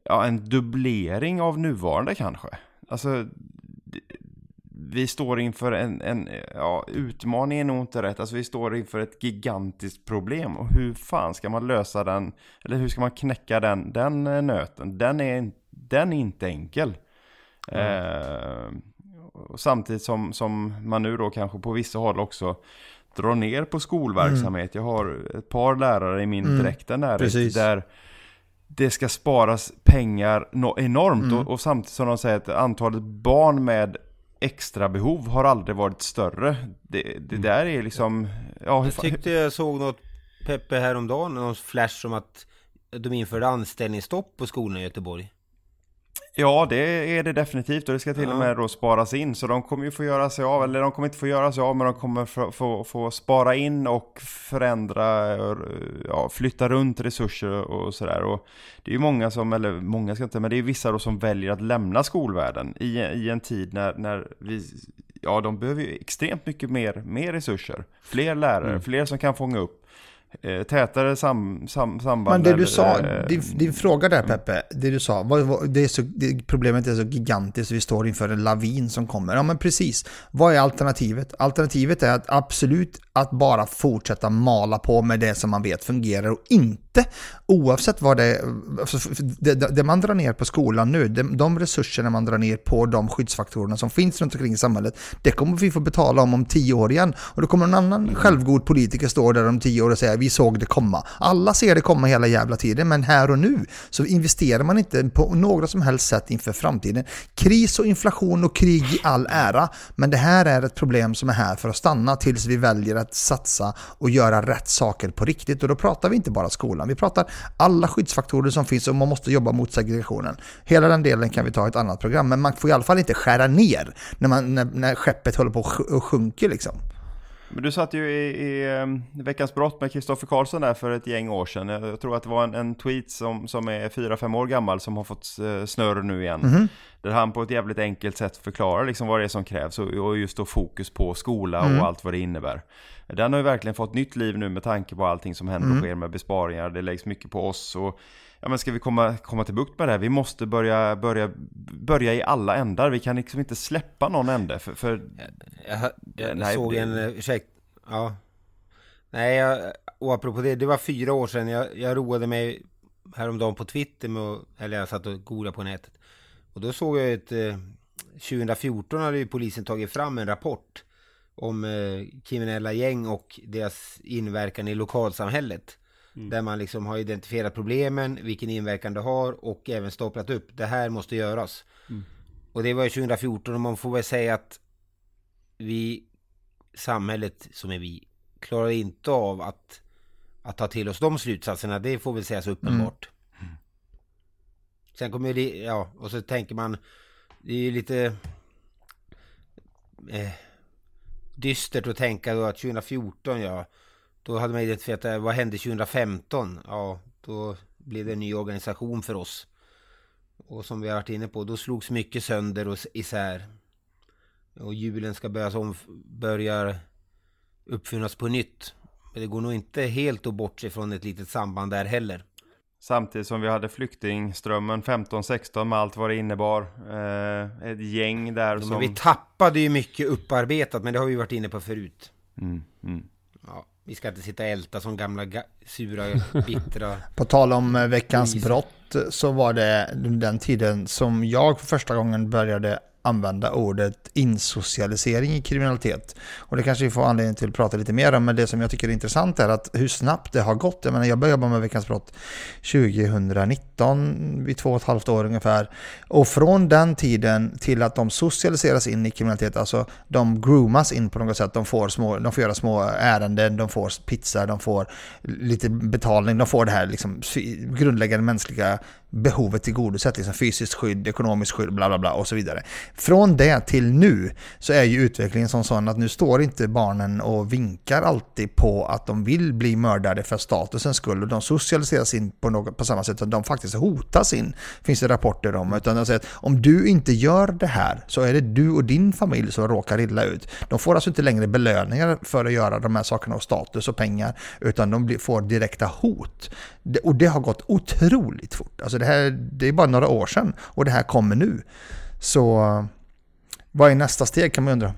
ja, en dubblering av nuvarande kanske. Alltså vi står inför en, en ja, utmaning är nog inte rätt. Alltså vi står inför ett gigantiskt problem. Och hur fan ska man lösa den? Eller hur ska man knäcka den, den nöten? Den är, den är inte enkel. Mm. Eh, samtidigt som, som man nu då kanske på vissa håll också drar ner på skolverksamhet. Mm. Jag har ett par lärare i min mm. direkta närhet där det ska sparas pengar enormt mm. och, och, samtidigt som de säger att antalet barn med extra behov har aldrig varit större. Det, det mm. där är liksom... Ja, jag tyckte jag såg något Peppe häromdagen, någon flash om att de införde anställningsstopp på skolorna i Göteborg. Ja, det är det definitivt och det ska till och med då sparas in. Så de kommer ju få göra sig av, eller de kommer inte få göra sig av, men de kommer få, få, få spara in och förändra, ja, flytta runt resurser och sådär. Och det är ju många som, eller många ska inte, men det är vissa då som väljer att lämna skolvärlden i, i en tid när, när vi, ja de behöver ju extremt mycket mer, mer resurser. Fler lärare, mm. fler som kan fånga upp eh, tätare sam, sam, samband. Men det du sa, eh, din, din, fråga där Peppe, det du sa, vad, vad, det är så, det, problemet är så gigantiskt, vi står inför en lavin som kommer. Ja men precis, vad är alternativet? Alternativet är att absolut att bara fortsätta mala på med det som man vet fungerar och inte, oavsett vad det, alltså, det, det man drar ner på skolan nu, de, de resurserna man drar ner på de skyddsfaktorerna som finns runt omkring i samhället, det kommer vi få betala om om tio år igen. Och då kommer en annan självgod politiker stå där om tio år och säga vi såg det komma. Alla ser det komma hela jävla tiden, men här och nu så investerar man inte på några som helst sätt inför framtiden. Kris och inflation och krig i all ära, men det här är ett problem som är här för att stanna tills vi väljer att satsa och göra rätt saker på riktigt. Och då pratar vi inte bara skolan, vi pratar alla skyddsfaktorer som finns och man måste jobba mot segregationen. Hela den delen kan vi ta i ett annat program, men man får i alla fall inte skära ner när, man, när, när skeppet håller på att sjunker liksom. Men du satt ju i, i um, Veckans brott med Kristoffer Karlsson där för ett gäng år sedan. Jag tror att det var en, en tweet som, som är 4-5 år gammal som har fått uh, snurr nu igen. Mhm. Där han på ett jävligt enkelt sätt förklarar liksom vad det är som krävs och, och just då fokus på skola Mm. och allt vad det innebär. Den har ju verkligen fått nytt liv nu med tanke på allting som händer och Mm. sker med besparingar. Det läggs mycket på oss och Ja men ska vi komma, komma till bukt med det här? Vi måste börja, börja, börja i alla ändar. Vi kan liksom inte släppa någon ände. För, för Jag, jag Nej, såg det- en, eh, ursäkta, ja. Nej, jag, och apropå det, det var fyra år sedan jag, jag roade mig häromdagen på Twitter med, eller jag satt och googlade på nätet. Och då såg jag ett, eh, 2014 hade ju polisen tagit fram en rapport om eh, kriminella gäng och deras inverkan i lokalsamhället. Där man liksom har identifierat problemen, vilken inverkan det har och även staplat upp. Det här måste göras. Och det var ju 2014 och man får väl säga att vi, samhället som är vi, klarar inte av att, att ta till oss de slutsatserna. Det får väl sägas uppenbart. Sen kommer det, ja, och så tänker man, det är ju lite eh, dystert att tänka då att 2014, ja, då hade man identifierat det, vad hände 2015? Ja, då blev det en ny organisation för oss. Och som vi har varit inne på, då slogs mycket sönder och isär. Och julen ska börjas om, börjar uppfinnas på nytt. Men det går nog inte helt att bortse från ett litet samband där heller. Samtidigt som vi hade flyktingströmmen 15-16 med allt vad det innebar. Eh, ett gäng där Ja, som... Men vi tappade ju mycket upparbetat, men det har vi varit inne på förut. Mm, mm. Vi ska inte sitta och älta som gamla ga- sura, <laughs> bittra... På tal om eh, veckans brott så var det den tiden som jag för första gången började använda ordet insocialisering i kriminalitet. Och det kanske vi får anledning till att prata lite mer om, men det som jag tycker är intressant är att hur snabbt det har gått. Jag menar, jag började jobba med Veckans brott 2019, vid två och ett halvt år ungefär. Och från den tiden till att de socialiseras in i kriminalitet, alltså de groomas in på något sätt, de får, små, de får göra små ärenden, de får pizza, de får lite betalning, de får det här liksom grundläggande mänskliga behovet tillgodosett, liksom fysiskt skydd, ekonomiskt skydd, bla bla bla och så vidare. Från det till nu så är ju utvecklingen som sån att nu står inte barnen och vinkar alltid på att de vill bli mördade för statusens skull och de socialiseras in på, något, på samma sätt som de faktiskt hotas in, finns det rapporter om. Utan de säger att om du inte gör det här så är det du och din familj som råkar illa ut. De får alltså inte längre belöningar för att göra de här sakerna och status och pengar utan de blir, får direkta hot. Och det har gått otroligt fort. Alltså det, här, det är bara några år sedan och det här kommer nu. Så vad är nästa steg kan man undra?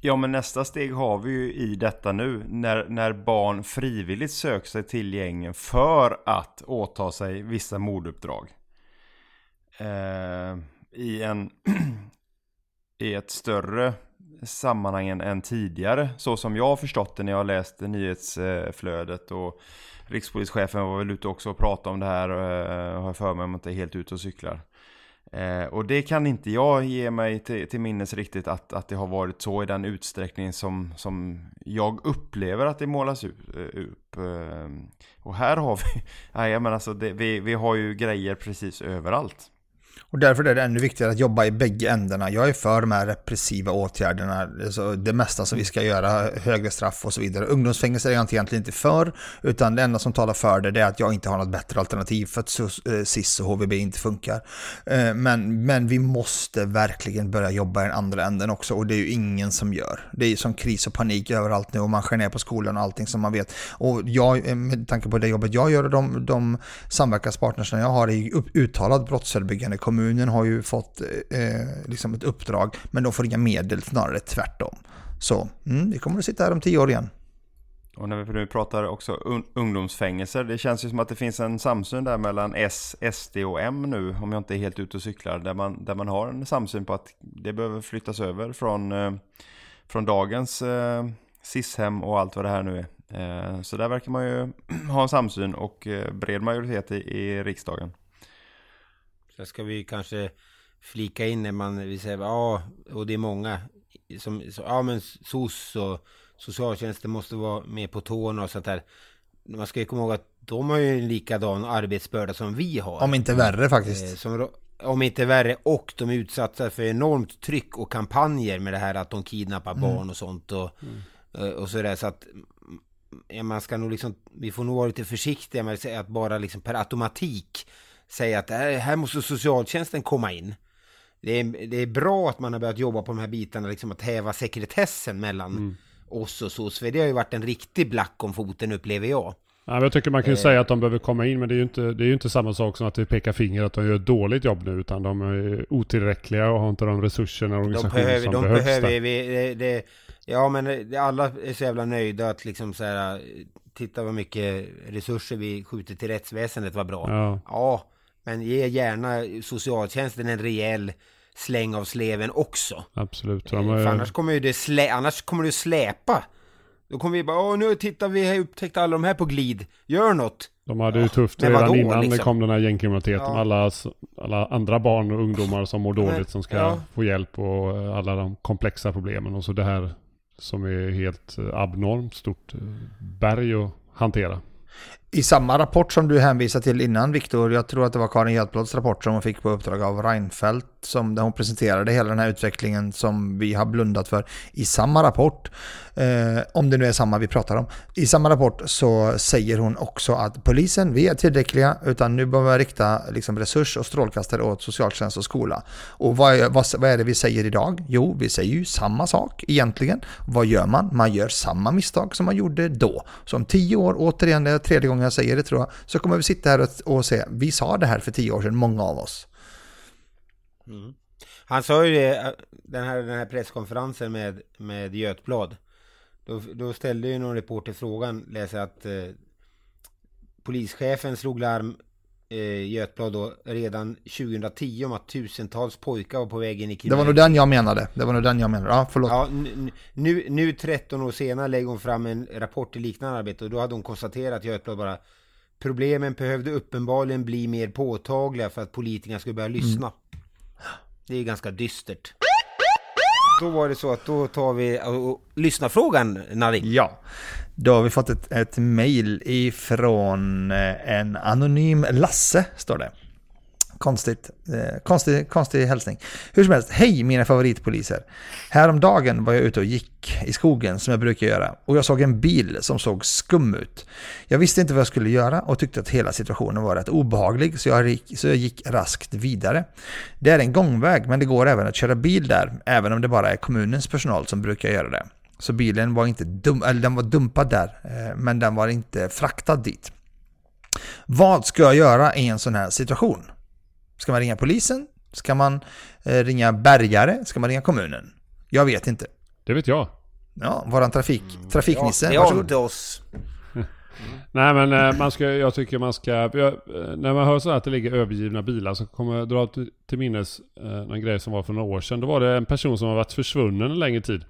Ja men nästa steg har vi ju i detta nu. När, när barn frivilligt söker sig till gängen för att åta sig vissa morduppdrag. Eh, I en <clears throat> i ett större sammanhang än, än tidigare. Så som jag har förstått det när jag har läst nyhetsflödet och rikspolischefen var väl ute också och pratade om det här. Eh, har jag för mig om jag inte är helt ute och cyklar. Eh, och det kan inte jag ge mig till, till minnes riktigt att, att det har varit så i den utsträckning som, som jag upplever att det målas upp. Eh, upp. Eh, och här har vi, <laughs> nej men alltså det, vi, vi har ju grejer precis överallt. Och därför är det ännu viktigare att jobba i bägge ändarna. Jag är för de här repressiva åtgärderna, alltså det mesta som vi ska göra, högre straff och så vidare. Ungdomsfängelser är jag egentligen inte för, utan det enda som talar för det, är att jag inte har något bättre alternativ för att eh, SIS och HVB inte funkar. Eh, men, men vi måste verkligen börja jobba i den andra änden också och det är ju ingen som gör. Det är ju som kris och panik överallt nu och man skär ner på skolan och allting som man vet. Och jag, eh, med tanke på det jobbet jag gör och de, de samverkanspartners jag har är ju uttalat brottsförebyggande. Kommunen har ju fått eh, eh, liksom ett uppdrag men de får inga medel, snarare tvärtom. Så mm, vi kommer att sitta här om tio år igen. Och när vi nu pratar också un- ungdomsfängelser, det känns ju som att det finns en samsyn där mellan S, SD och M nu, om jag inte är helt ute och cyklar, där man, där man har en samsyn på att det behöver flyttas över från, eh, från dagens eh, SIS-hem och allt vad det här nu är, Eh, så där verkar man ju <clears throat> ha en samsyn och eh, bred majoritet i, i riksdagen. Så ska vi kanske flika in när man vill säga ja, och det är många som, så, ja men SOS och socialtjänsten måste vara med på tårna och sånt där. Man ska ju komma ihåg att de har ju en likadan arbetsbörda som vi har. Om inte värre faktiskt. Eh, som, om inte värre och de är utsatta för enormt tryck och kampanjer med det här att de kidnappar Mm. barn och sånt och, mm. och sådär så att man ska nog liksom, vi får nog vara lite försiktiga med att säga att bara liksom per automatik säga att här, här måste socialtjänsten komma in. Det är, det är bra att man har börjat jobba på de här bitarna, liksom att häva sekretessen mellan Mm. oss och SOS, för det har ju varit en riktig black om foten upplever jag. Ja, jag tycker man kan ju Eh. säga att de behöver komma in, men det är ju inte, det är inte samma sak som att vi pekar finger att de gör ett dåligt jobb nu, utan de är otillräckliga och har inte de resurserna och organisationer behöver, som de behövs behöver vi, det, det, ja men alla är så jävla nöjda att liksom så här, titta vad mycket resurser vi skjuter till rättsväsendet, vad bra. Ja. ja, men ge gärna socialtjänsten en rejäl släng av sleven också. Absolut. Eh, För är, annars kommer ju det slä, annars kommer det släpa. Då kommer vi bara, åh nu tittar vi, har upptäckt alla de här på glid. Gör något! de hade ju tufft men redan vadå, innan det liksom? kom den här gängkriminaliteten. Ja. Alla, alla andra barn och ungdomar som mår dåligt Men, som ska ja. få hjälp och eh, alla de komplexa problemen. Och så det här som är helt eh, abnormt stort berg att hantera. I samma rapport som du hänvisade till innan Viktor, jag tror att det var Karin Hjeltblads rapport som hon fick på uppdrag av Reinfeldt, som, där hon presenterade hela den här utvecklingen som vi har blundat för. I samma rapport, eh, om det nu är samma vi pratar om, i samma rapport så säger hon också att polisen, vi är tillräckliga, utan nu behöver vi rikta liksom, resurs och strålkastare åt socialtjänst och skola. Och vad vad, vad är det vi säger idag? Jo, vi säger ju samma sak egentligen. Vad gör man? Man gör samma misstag som man gjorde då. Så om tio år, återigen, det är tredje gången jag säger det tror jag, så kommer vi sitta här och, och säga, vi sa det här för tio år sedan, många av oss. Mm. Han sa ju det, eh, den här, den här presskonferensen med, med Götblad. Då, då ställde ju någon reporter frågan, läser att eh, polischefen slog larm eh, Götblad då redan 2010 om att tusentals pojkar var på väg in i Det var nog den jag menade. Det var nog den jag menade. Ja, förlåt. Ja, nu, nu 13 år senare lägger hon fram en rapport i liknande arbete och då hade hon konstaterat, Götblad bara Problemen behövde uppenbarligen bli mer påtagliga för att politikerna skulle börja lyssna. Det är ganska dystert. Då var det så att då tar vi och, och, lyssnarfrågan, Narik. Ja, då har vi fått ett, ett mejl ifrån eh, en anonym Lasse, står det. Konstigt, eh, konstig, konstig hälsning. Hur som helst, hej mina favoritpoliser. Häromdagen var jag ute och gick i skogen som jag brukar göra och jag såg en bil som såg skum ut. Jag visste inte vad jag skulle göra och tyckte att hela situationen var rätt obehaglig så jag gick, så jag gick raskt vidare. Det är en gångväg men det går även att köra bil där, även om det bara är kommunens personal som brukar göra det. Så bilen var inte dum, eller den var dumpad där, eh, men den var inte fraktad dit. Vad ska jag göra i en sån här situation? Ska man ringa polisen? Ska man eh, ringa bärgare? Ska man ringa kommunen? Jag vet inte. Det vet jag. Ja, våran trafik, trafiknisse. det är varsågod. inte oss. <laughs> Nej men eh, man ska, jag tycker man ska, jag, när man hör så här att det ligger övergivna bilar så kommer jag dra till, till minnes eh, en grej som var för några år sedan. Då var det en person som har varit försvunnen en längre tid.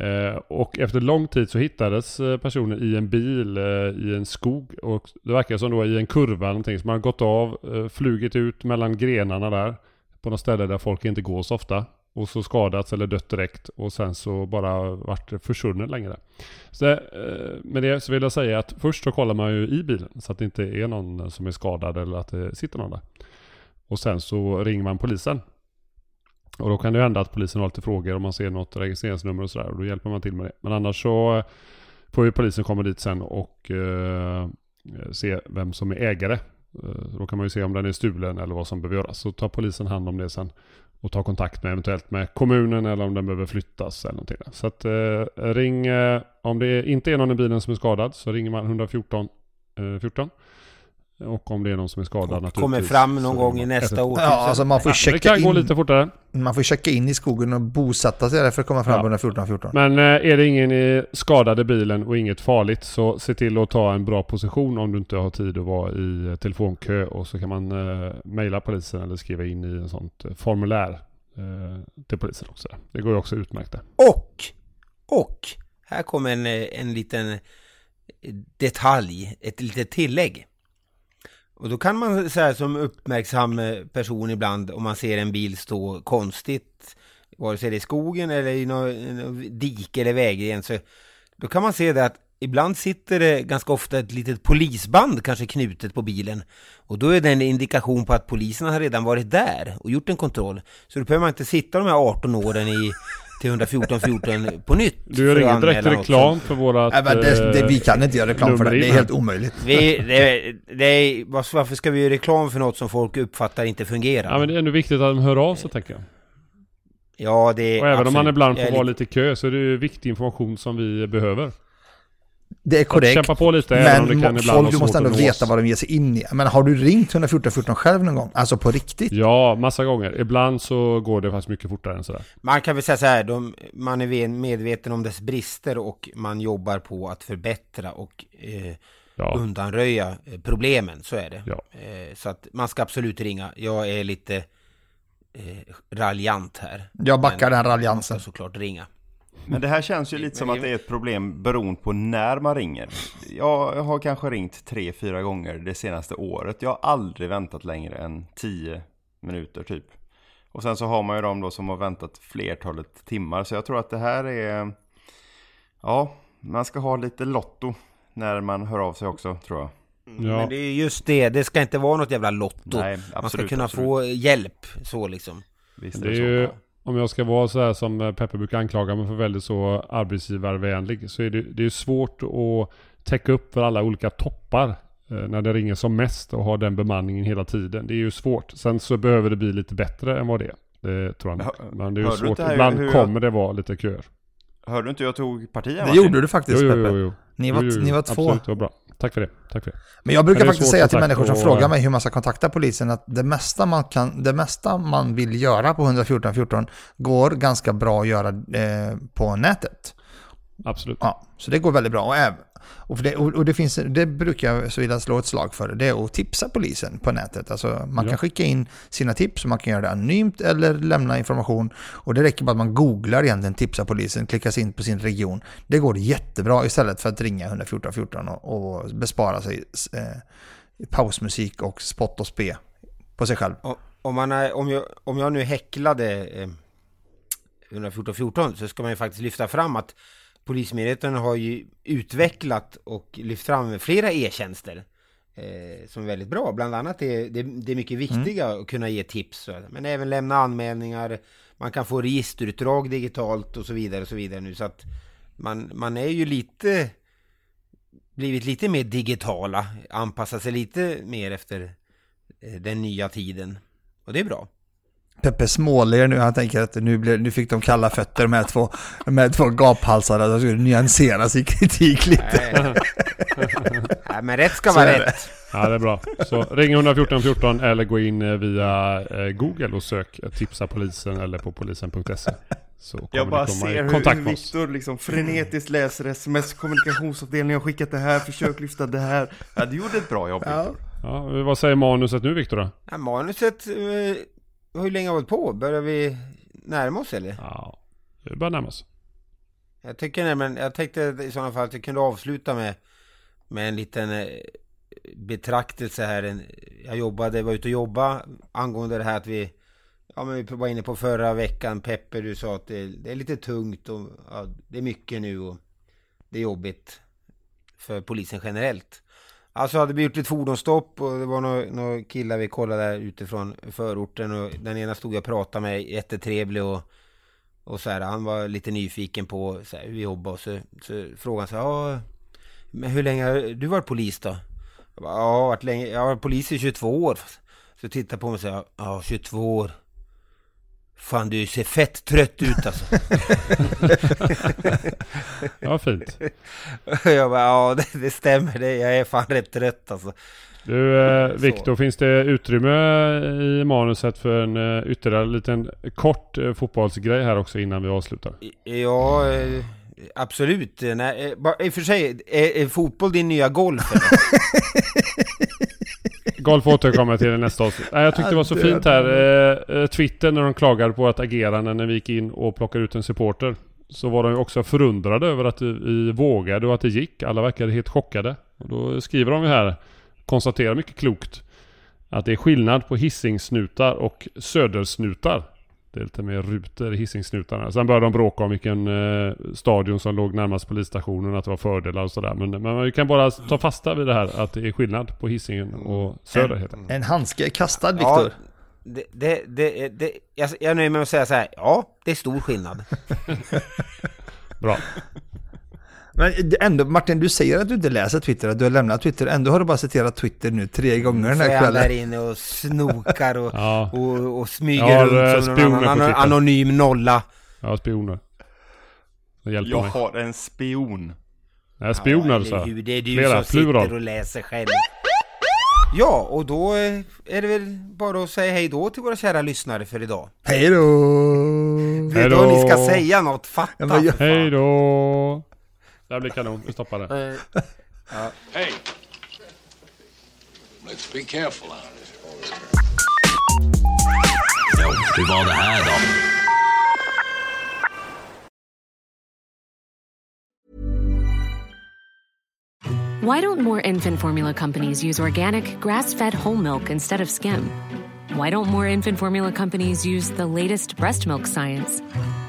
Eh, och efter lång tid så hittades eh, personen i en bil eh, i en skog. Och det verkar som då i en kurva någonting. Så man har gått av, flugit ut mellan grenarna där. På något ställe där folk inte går så ofta. Och så skadats eller dött direkt. Och sen så bara varit försvunnen längre. Så med det så vill jag säga att först så kollar man ju i bilen. Så att det inte är någon som är skadad eller att det sitter någon där. Och sen så ringer man polisen. Och då kan det ju hända att polisen har lite frågor om man ser något registreringsnummer och sådär. Och då hjälper man till med det. Men annars så eh, får ju polisen komma dit sen och eh, eh, se vem som är ägare. Eh, då kan man ju se om den är stulen eller vad som behöver göras. Så tar polisen hand om det sen. Och tar kontakt med eventuellt med kommunen eller om den behöver flyttas eller någonting. Så att eh, ring, eh, om det inte är någon i bilen som är skadad så ringer man 114 eh, 14. Och om det är någon som är skadad naturligtvis. Kommer fram någon gång i nästa 112. år. Ja, alltså man får Ja, det checka kan gå in. lite fortare. Man får checka in i skogen och bosätta sig där för att komma fram Ja. på den här 1414. Men eh, är det ingen i skadad i bilen och inget farligt så se till att ta en bra position om du inte har tid att vara i eh, telefonkö och så kan man eh, mejla polisen eller skriva in i en sånt eh, formulär eh, till polisen också. Det går ju också utmärkt det. Och, och, här kommer en, en liten detalj, ett litet tillägg. Och då kan man säga som uppmärksam eh, person ibland om man ser en bil stå konstigt, vare sig det är i skogen eller i något dike eller vägren, så då kan man se det att ibland sitter det ganska ofta ett litet polisband kanske knutet på bilen. Och då är det en indikation på att polisen har redan varit där och gjort en kontroll. Så då behöver man inte sitta de här 18 åren i till 114 14 på nytt. Du gör ingen direkt reklam för vårat... Nej, men det, det, vi kan inte göra reklam för det. Det är helt omöjligt. Vi, det, det, varför ska vi göra reklam för något som folk uppfattar inte fungerar? Ja, men det är ändå viktigt att de hör av sig, tänker jag. Ja, det är Och även absolut. om man ibland får är vara lite- kö så är det viktig information som vi behöver. Det är korrekt. Kämpa på lite, även om det men kan ibland folk du måste ändå veta vad de ger sig in i. Men har du ringt 114 14 själv någon gång? Alltså på riktigt? Ja, massa gånger. Ibland så går det faktiskt mycket fortare än sådär. Man kan väl säga så här, de, man är ve- medveten om dess brister och man jobbar på att förbättra och eh, Ja. undanröja eh, problemen, så är det. Ja. Eh, så att man ska absolut ringa. Jag är lite eh, raljant här. Jag backar Men den raljansen. Man ska såklart ringa. Men det här känns ju lite som att det är ett problem beroende på när man ringer. Jag har kanske ringt tre, fyra gånger det senaste året. Jag har aldrig väntat längre än 10 minuter typ. Och sen så har man ju de då som har väntat flertalet timmar. Så jag tror att det här är... Ja, man ska ha lite lotto när man hör av sig också tror jag. Men det är just det, det ska inte vara något jävla lotto. Nej, man ska absolut, kunna absolut. få hjälp, så liksom. Visst Det är ju, om jag ska vara så här som eh, Peppe brukar anklaga mig för väldigt så arbetsgivarvänlig så är det, det är svårt att täcka upp för alla olika toppar eh, när det ringer som mest och ha den bemanningen hela tiden. Det är ju svårt. Sen så behöver det bli lite bättre än vad det är. Det tror jag Hör-. Men det är ju svårt. Ibland jag- kommer det vara lite köer. Hörde du inte jag tog parti Det gjorde du faktiskt, Jo, jo, Peppe. jo, jo. Ni var- Jo, jo, ni var två. Absolut, det var bra. Tack för det. Tack för det. Men jag brukar faktiskt säga till människor som att- frågar mig hur man ska kontakta polisen att det mesta man, kan, det mesta man vill göra på 114 14 går ganska bra att göra eh, på nätet. Absolut. Ja, så det går väldigt bra. Och, även, och, det, och, det, finns, det brukar jag så vilja slå ett slag för. Det är att tipsa polisen på nätet. Alltså, man Ja. kan skicka in sina tips och man kan göra det anonymt eller lämna information. Och det räcker bara att man googlar egentligen tipsa polisen, klickar sig in på sin region. Det går jättebra istället för att ringa 114 14 och, och bespara sig eh, pausmusik och spott och spe på sig själv. Om, man är, om, jag, om jag nu häcklade eh, 114 14 så ska man ju faktiskt lyfta fram att Polismyndigheten har ju utvecklat och lyft fram flera e-tjänster eh, som är väldigt bra. Bland annat är det, det är mycket viktiga att kunna ge tips. Men även lämna anmälningar. Man kan få registerutdrag digitalt och så vidare och så vidare nu. Så att man, man är ju lite blivit lite mer digitala. Anpassat sig lite mer efter eh, den nya tiden. Och det är bra. Peppe småler nu, han tänker att nu, blir, nu fick de kalla fötter med två, med två gaphalsar, de skulle nyansera sin kritik lite. Nej, <laughs> men rätt ska Så vara rätt. Ja, det är bra. Så ring 114 14 eller gå in eh, via eh, Google och sök eh, tipsa polisen eller på polisen.se. Så kommer Jag bara ser i hur, kontakt hur. Viktor liksom frenetiskt läser sms, kommunikationsavdelningen har skickat det här, försök lyfta det här. Ja, du gjorde ett bra jobb Viktor. Ja, vad säger manuset nu Viktor då? Ja, manuset, eh, hur länge har vi hållit på? Börjar vi närma oss eller? Ja, vi börjar närma oss. Jag tycker nämligen, jag tänkte i sådana fall att vi kunde avsluta med, med en liten eh, betraktelse här. Jag jobbade, var ute och jobba angående det här att vi, ja men vi var inne på förra veckan, Peppe du sa att det, det är lite tungt och ja, det är mycket nu och det är jobbigt för polisen generellt. Alltså hade vi gjort ett fordonsstopp och det var några, några killar vi kollade där utifrån förorten och den ena stod jag och pratade med, jättetrevlig och och så här, han var lite nyfiken på så här, hur vi jobbar och så, så frågade han så här, ja, men hur länge har du varit polis då? Jag bara, ja, jag har varit länge, jag har varit polis i 22 år. Så tittade på mig och sa, ja, 22 år. Fan, du ser fett trött ut alltså. <laughs> Ja, fint. jag bara, ja, det, det stämmer, det, jag är fan rätt trött alltså. Du eh, Viktor, finns det utrymme i manuset för en eh, ytterligare liten kort eh, fotbollsgrej här också innan vi avslutar? Ja, eh, absolut. Nej, eh, bara, I och för sig, är, är fotboll din nya golf? <laughs> Golf återkommer jag till i nästa avsnitt. Nej, jag tyckte det var så fint här. Eh, eh, Twitter när de klagade på att agerande när vi gick in och plockade ut en supporter. så var de ju också förundrade över att vi vågade och att det gick. Alla verkade helt chockade. Och då skriver de ju här, konstaterar mycket klokt, att det är skillnad på hissingsnutar och södersnutar. Det är lite mer rutor i hissingsnutarna. Sen började de bråka om vilken eh, stadion som låg närmast polisstationen, att det var fördelar och sådär. Men, men vi kan bara ta fasta vid det här att det är skillnad på hissingen och söder. En, heter en handske är kastad, Viktor. Ja, det, det, det, det, jag, jag nöjer mig med att säga så här, ja, det är stor skillnad. <laughs> Bra. Men ändå, Martin, du säger att du inte läser Twitter, att du har lämnat Twitter. Ändå har du bara citerat Twitter nu tre gånger den Så här är han där kvällen. inne och snokar och, <laughs> Ja. och, och smyger Jag eh, runt som någon annan, anonym nolla. Ja, spioner. Det hjälper Jag mig. har en spion. Nej, spioner eller sa jag. hur? Det är du Flera, som plural. sitter och läser själv. Ja, och då eh, är det väl bara att säga hej då till våra kära lyssnare för idag. Hej då! Vet du vad ni ska säga något? Fatta! Ja, jag-. Hej då! Det här blir kanon, vi stoppar det. Eh, ja. Hey. Let's be careful out here. Ja, hur var det här då? Why don't more infant formula companies use organic, grass fed whole milk instead of skim? Why don't more infant formula companies use the latest breast milk science?